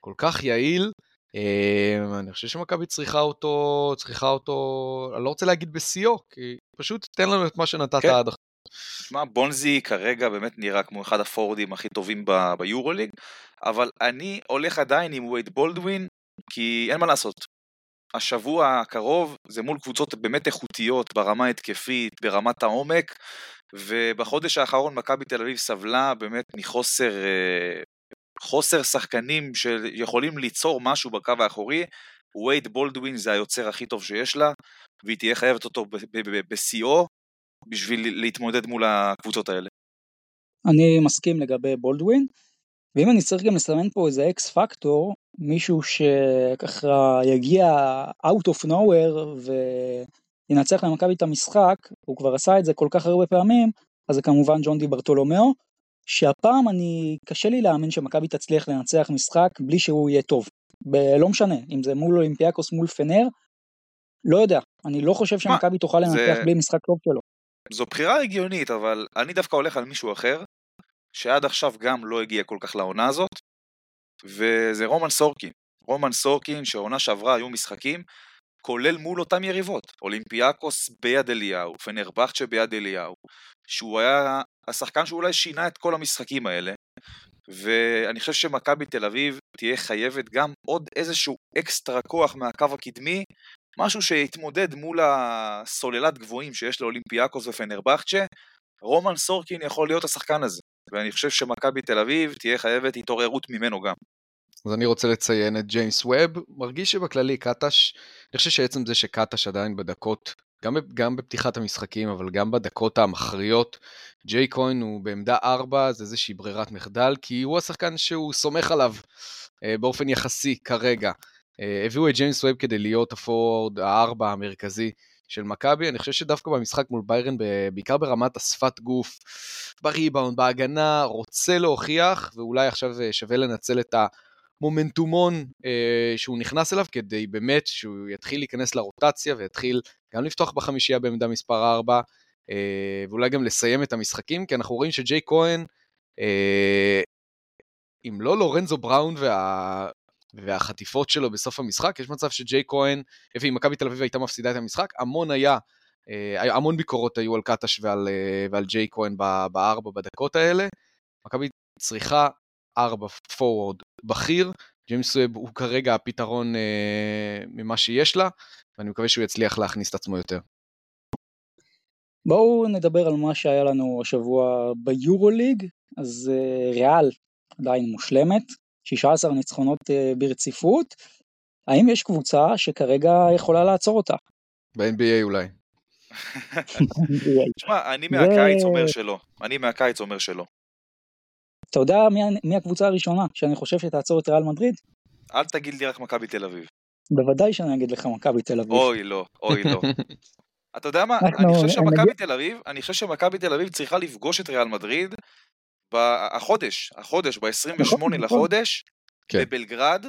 כל כך יעיל, אמ, אני חושב שמכבי צריכה אותו, צריכה אותו, אני לא רוצה להגיד בשיאו, כי פשוט תן לנו את מה שנתת כן. עד עכשיו. שמע, בונזי כרגע באמת נראה כמו אחד הפורדים הכי טובים ביורוליג, אבל אני הולך עדיין עם וייד בולדווין, כי אין מה לעשות. השבוע הקרוב זה מול קבוצות באמת איכותיות ברמה התקפית, ברמת העומק, ובחודש האחרון מכבי תל אביב סבלה באמת מחוסר אה, חוסר שחקנים שיכולים ליצור משהו בקו האחורי, וייד בולדווין זה היוצר הכי טוב שיש לה, והיא תהיה חייבת אותו בשיאו בשביל להתמודד מול הקבוצות האלה. אני מסכים לגבי בולדווין, ואם אני צריך גם לסמן פה איזה אקס פקטור, מישהו שככה יגיע out of nowhere וינצח למכבי את המשחק, הוא כבר עשה את זה כל כך הרבה פעמים, אז זה כמובן ג'ון די ברטולומיאו, שהפעם אני, קשה לי להאמין שמכבי תצליח לנצח משחק בלי שהוא יהיה טוב. ב- לא משנה, אם זה מול אולימפיאקוס, מול פנר, לא יודע, אני לא חושב שמכבי תוכל לנצח זה... בלי משחק טוב שלו. זו בחירה הגיונית, אבל אני דווקא הולך על מישהו אחר, שעד עכשיו גם לא הגיע כל כך לעונה הזאת, וזה רומן סורקין. רומן סורקין, שעונה שעברה היו משחקים, כולל מול אותם יריבות, אולימפיאקוס ביד אליהו, פנרבכצ'ה ביד אליהו, שהוא היה השחקן שאולי שינה את כל המשחקים האלה, ואני חושב שמכבי תל אביב תהיה חייבת גם עוד איזשהו אקסטרה כוח מהקו הקדמי, משהו שיתמודד מול הסוללת גבוהים שיש לאולימפיאקוס ופנרבכצ'ה, רומן סורקין יכול להיות השחקן הזה, ואני חושב שמכבי תל אביב תהיה חייבת התעוררות ממנו גם. אז אני רוצה לציין את ג'יימס ווב, מרגיש שבכללי קטש, אני חושב שעצם זה שקטש עדיין בדקות, גם, גם בפתיחת המשחקים, אבל גם בדקות המכריעות, ג'ייק כהן הוא בעמדה 4, זה איזושהי ברירת מחדל, כי הוא השחקן שהוא סומך עליו אה, באופן יחסי כרגע. אה, הביאו את ג'יימס ווב כדי להיות ה forward הארבע המרכזי של מכבי, אני חושב שדווקא במשחק מול ביירן, בעיקר ברמת השפת גוף, בריבאונד, בהגנה, רוצה להוכיח, ואולי עכשיו אה, שווה לנצל את ה... מומנטום אה, שהוא נכנס אליו כדי באמת שהוא יתחיל להיכנס לרוטציה ויתחיל גם לפתוח בחמישייה בעמדה מספר 4 אה, ואולי גם לסיים את המשחקים כי אנחנו רואים שג'יי כהן אה, אם לא לורנזו בראון וה... והחטיפות שלו בסוף המשחק, יש מצב שג'יי כהן, אם מכבי תל אביב הייתה מפסידה את המשחק, המון היה, אה, המון ביקורות היו על קטש ועל, אה, ועל ג'יי כהן בארבע בדקות האלה. מכבי צריכה ארבע פורוורד בכיר, ג'יימס ווב הוא כרגע הפתרון אה, ממה שיש לה, ואני מקווה שהוא יצליח להכניס את עצמו יותר. בואו נדבר על מה שהיה לנו השבוע ביורוליג, אז ריאל עדיין מושלמת, 16 ניצחונות אה, ברציפות, האם יש קבוצה שכרגע יכולה לעצור אותה? ב-NBA אולי. תשמע, אני מהקיץ אומר שלא, אני מהקיץ אומר שלא. אתה יודע מי, הקבוצה הראשונה שאני חושב שתעצור את ריאל מדריד? אל תגיד לי רק מכבי תל אביב. בוודאי שאני אגיד לך מכבי תל אביב. אוי לא, אוי לא. אתה יודע מה, אני חושב שמכבי נגיד- תל אביב, אני חושב שמכבי תל אביב צריכה לפגוש את ריאל מדריד החודש, החודש, ב-28 נכון, נכון. לחודש, כן. בבלגרד,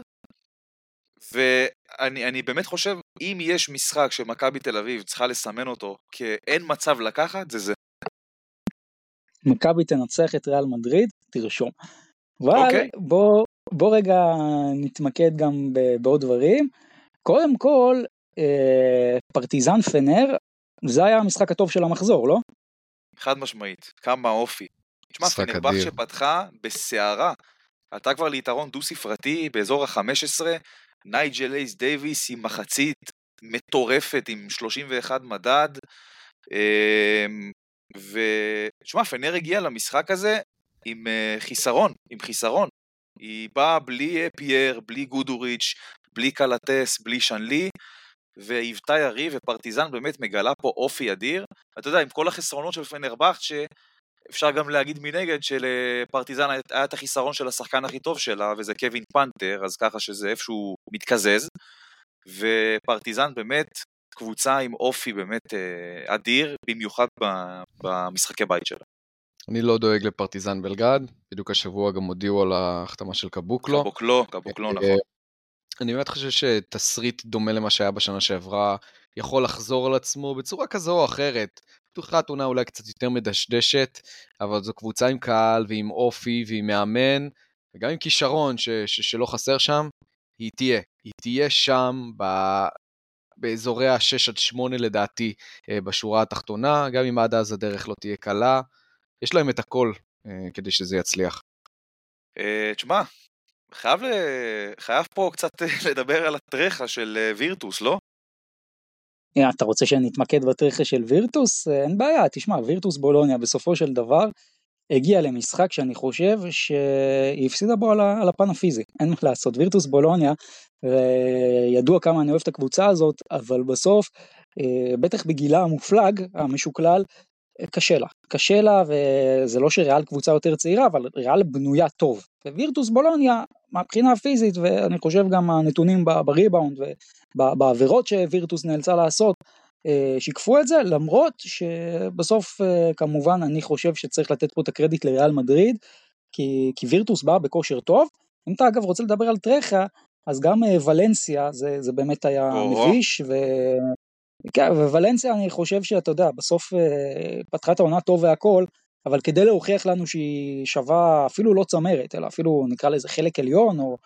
ואני אני באמת חושב, אם יש משחק שמכבי תל אביב צריכה לסמן אותו כאין מצב לקחת, זה זה. מכבי תנצח את ריאל מדריד, תרשום. אבל אוקיי. בוא, בוא רגע נתמקד גם בעוד דברים. קודם כל, אה, פרטיזן פנר, זה היה המשחק הטוב של המחזור, לא? חד משמעית, כמה אופי. תשמע, משחק פנרבכצ'ה אדיר. פתחה בסערה. עלתה כבר ליתרון דו-ספרתי באזור ה-15, נייג'ל הייז דייוויס עם מחצית מטורפת עם 31 מדד. אמ, ותשמע, פנר הגיעה למשחק הזה עם אה, חיסרון, עם חיסרון. היא באה בלי אה, פייר, בלי גודוריץ', בלי קלטס, בלי שנלי, והיוותה יריב, ופרטיזן באמת מגלה פה אופי אדיר. אתה יודע, עם כל החסרונות של פנרבכצ'ה, אפשר גם להגיד מנגד שלפרטיזן היה- את החיסרון של השחקן הכי טוב שלה, וזה קווין פנתר, אז ככה שזה איפשהו מתקזז. ופרטיזן באמת קבוצה עם אופי באמת אה, אדיר, במיוחד במשחקי בית שלה. אני לא דואג לפרטיזן בלגרד, בדיוק השבוע גם הודיעו על ההחתמה של קבוקלו. קבוקלו, קבוקלו, נכון. אה, אני באמת חושב שתסריט דומה למה שהיה בשנה שעברה יכול לחזור על עצמו בצורה כזו או אחרת. פתוחת עונה אולי קצת יותר מדשדשת, אבל זו קבוצה עם קהל ועם אופי ועם מאמן, וגם עם כישרון ש- ש- שלא חסר שם, היא תהיה. היא תהיה שם ב... באזורי ה-6 עד 8 לדעתי אה, בשורה התחתונה, גם אם עד אז הדרך לא תהיה קלה. יש להם את הכל אה, כדי שזה יצליח. אה, תשמע, חייב. חייב פה קצת לדבר על הטרחה של וירטוס, לא? אתה רוצה שנתמקד בטרחה של וירטוס? אה, אין בעיה, תשמע, וירטוס בולוניה בסופו של דבר הגיע למשחק שאני חושב שהיא הפסידה בו על, הפן הפיזי, אין מה לעשות. וירטוס בולוניה, ידוע כמה אני אוהב את הקבוצה הזאת, אבל בסוף, אה, בטח בגילה המופלג, המשוקלל, קשה לה. קשה לה, וזה לא שריאל קבוצה יותר צעירה, אבל ריאל בנויה טוב. ווירטוס בולוניה, מהבחינה הפיזית, ואני חושב גם הנתונים בריבאונד ובעבירות שווירטוס נאלצה לעשות, אה, שיקפו את זה, למרות שבסוף אה, כמובן אני חושב שצריך לתת פה את הקרדיט לריאל מדריד, כי, כי וירטוס באה בכושר טוב. אם אתה אגב רוצה לדבר על טרחה, אז גם אה, ולנסיה זה, זה באמת היה. מביש, ו... כן, וולנסיה אני חושב שאתה יודע, בסוף אה, פתחה את העונה טוב והכל, אבל כדי להוכיח לנו שהיא שווה אפילו לא צמרת, אלא אפילו נקרא לזה חלק עליון, או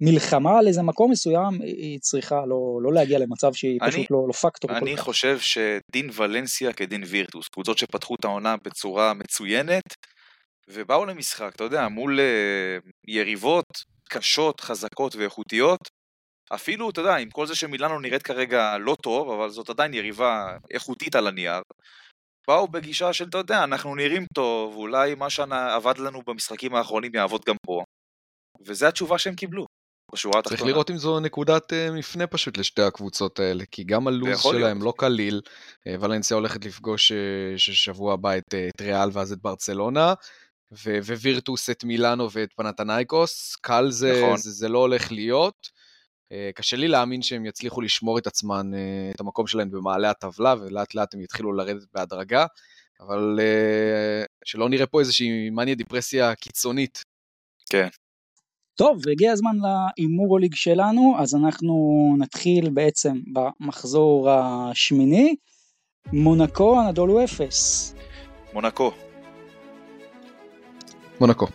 מלחמה על איזה מקום מסוים, היא צריכה לא, לא להגיע למצב שהיא אני- פשוט לא, לא פקטור אני כך. חושב שדין ולנסיה כדין וירטוס, קבוצות שפתחו את העונה בצורה מצוינת, ובאו למשחק, אתה יודע, מול אה, יריבות קשות, חזקות ואיכותיות, אפילו, אתה יודע, עם כל זה שמילאנו נראית כרגע לא טוב, אבל זאת עדיין יריבה איכותית על הנייר, באו בגישה של, אתה יודע, אנחנו נראים טוב, אולי מה שעבד לנו במשחקים האחרונים יעבוד גם פה, וזו התשובה שהם קיבלו, בשורה התחתונה. צריך לראות אם זו נקודת אה, מפנה פשוט לשתי הקבוצות האלה, כי גם הלו"ז שלהם להיות. לא קליל. אה, ולנסיה הולכת לפגוש אה, ש- שבוע הבא את, את ריאל ואז את ברצלונה, ו- ווירטוס את מילאנו ואת פנתנייקוס. קל זה, נכון. זה, זה לא הולך להיות. אה, קשה לי להאמין שהם יצליחו לשמור את עצמן, אה, את המקום שלהם במעלה הטבלה, ולאט לאט הם יתחילו לרדת בהדרגה. אבל אה, שלא נראה פה איזושהי מניה דיפרסיה קיצונית. טוב, והגיע הזמן להימור ליג שלנו, אז אנחנו נתחיל בעצם במחזור השמיני. מונקו, אנדולו אפס. מונקו, מונקו.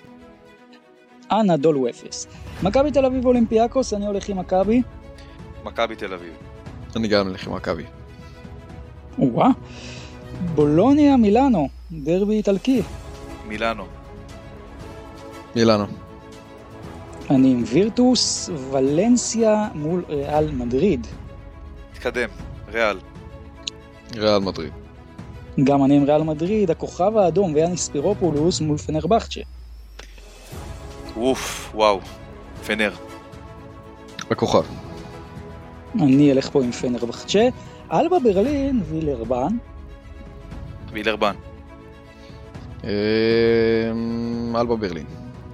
אנדולו אפס. מכבי תל אביב אולימפיאקוס, אני הולך עם מכבי. מכבי תל אביב. אני גם אלך עם מכבי. וואה. בולוניה מילאנו, דרבי איטלקי. מילאנו. מילאנו. אני עם וירטוס, ולנסיה מול ריאל מדריד. תתקדם, ריאל. ריאל מדריד. גם אני עם ריאל מדריד, הכוכב האדום ויאניס ספירופולוס מול פנרבכצ'ה. אוף, וואו. פנר. הכוכב. אני אלך פה עם פנרבכצ'ה. אלבה ברלין, וילרבן. וילרבן. אמ, אלבה ברלין.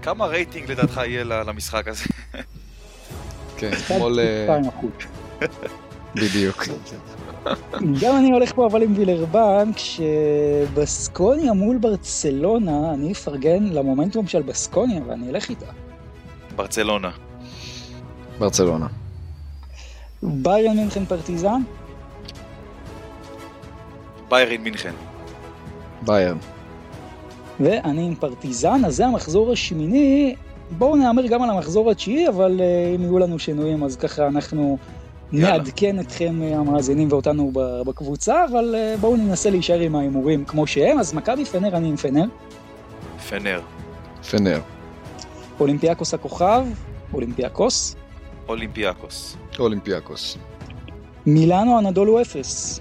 כמה רייטינג לדעתך יהיה ל- למשחק הזה? כן, אתמול... אה, 2 אחוז. בדיוק. גם אני הולך פה אבל עם וילרבן, כשבסקוניה מול ברצלונה, אני אפרגן למומנטום של בסקוניה ואני אלך איתה. ברצלונה. ברצלונה. ביירן מינכן פרטיזן? ביירן מינכן. ביירן. ואני עם פרטיזן, אז זה המחזור השמיני. בואו נאמר גם על המחזור התשיעי, אבל אה, אם יהיו לנו שינויים אז ככה אנחנו. נעדכן אתכם אה, המאזינים ואותנו בקבוצה, אבל אה, בואו ננסה להישאר עם ההימורים כמו שהם. אז מכבי פנר, אני עם פנר. פנר. פנר. אולימפיאקוס הכוכב, אולימפיאקוס. אולימפיאקוס. אולימפיאקוס. מילאנו אנדולו אפס.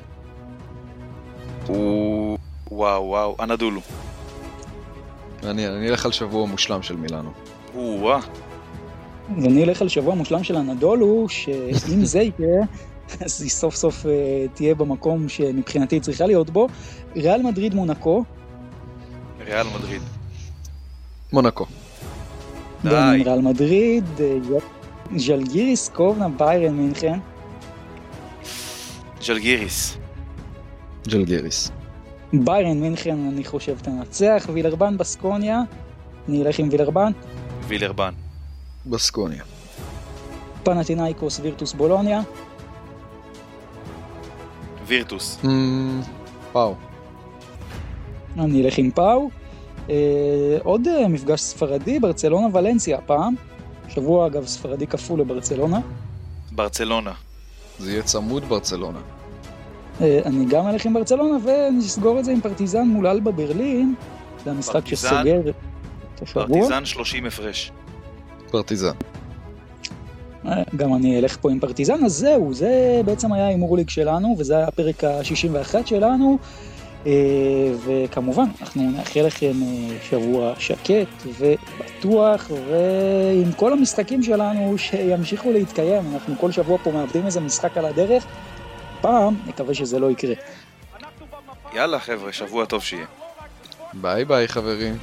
וואו וואו, אנדולו. אני אני אלך על שבוע מושלם של מילאנו. או-אה. ואני אלך על שבוע מושלם של הנדולו, שאם זה יקרה, אז היא סוף סוף uh, תהיה במקום שמבחינתי היא צריכה להיות בו. ריאל מדריד מונקו, ריאל מדריד. מונקו. די. ריאל מדריד, אה, ז'לגיריס קובנה, ביירן מינכן, ז'לגיריס. ג'לגריס. ביירן מינכן אני חושב תנצח, וילרבן בסקוניה, אני אלך עם וילרבן, וילרבן. בסקוניה. פנטינאיקוס וירטוס בולוניה, וירטוס. וואו. אני אלך עם פאו. אה, עוד אה, מפגש ספרדי, ברצלונה ולנסיה הפעם. שבוע אגב ספרדי כפול לברצלונה. ברצלונה. זה יהיה צמוד ברצלונה. אה, אני גם אלך עם ברצלונה ונסגור את זה עם פרטיזן מול אלבה ברלין. זה המשחק? שסוגר את השבוע. פרטיזן 30 הפרש. פרטיזן. אה, גם אני אלך פה עם פרטיזן, אז זהו, זה בעצם היה ההימור league שלנו, וזה היה הפרק ה-61 שלנו. אה, וכמובן, אנחנו נאחל לכם אה, שבוע שקט ובטוח, ועם כל המשחקים שלנו שימשיכו להתקיים. אנחנו כל שבוע פה מאבדים איזה משחק על הדרך. פעם, נקווה שזה לא יקרה. יאללה חבר'ה, שבוע טוב שיהיה. ביי ביי חברים.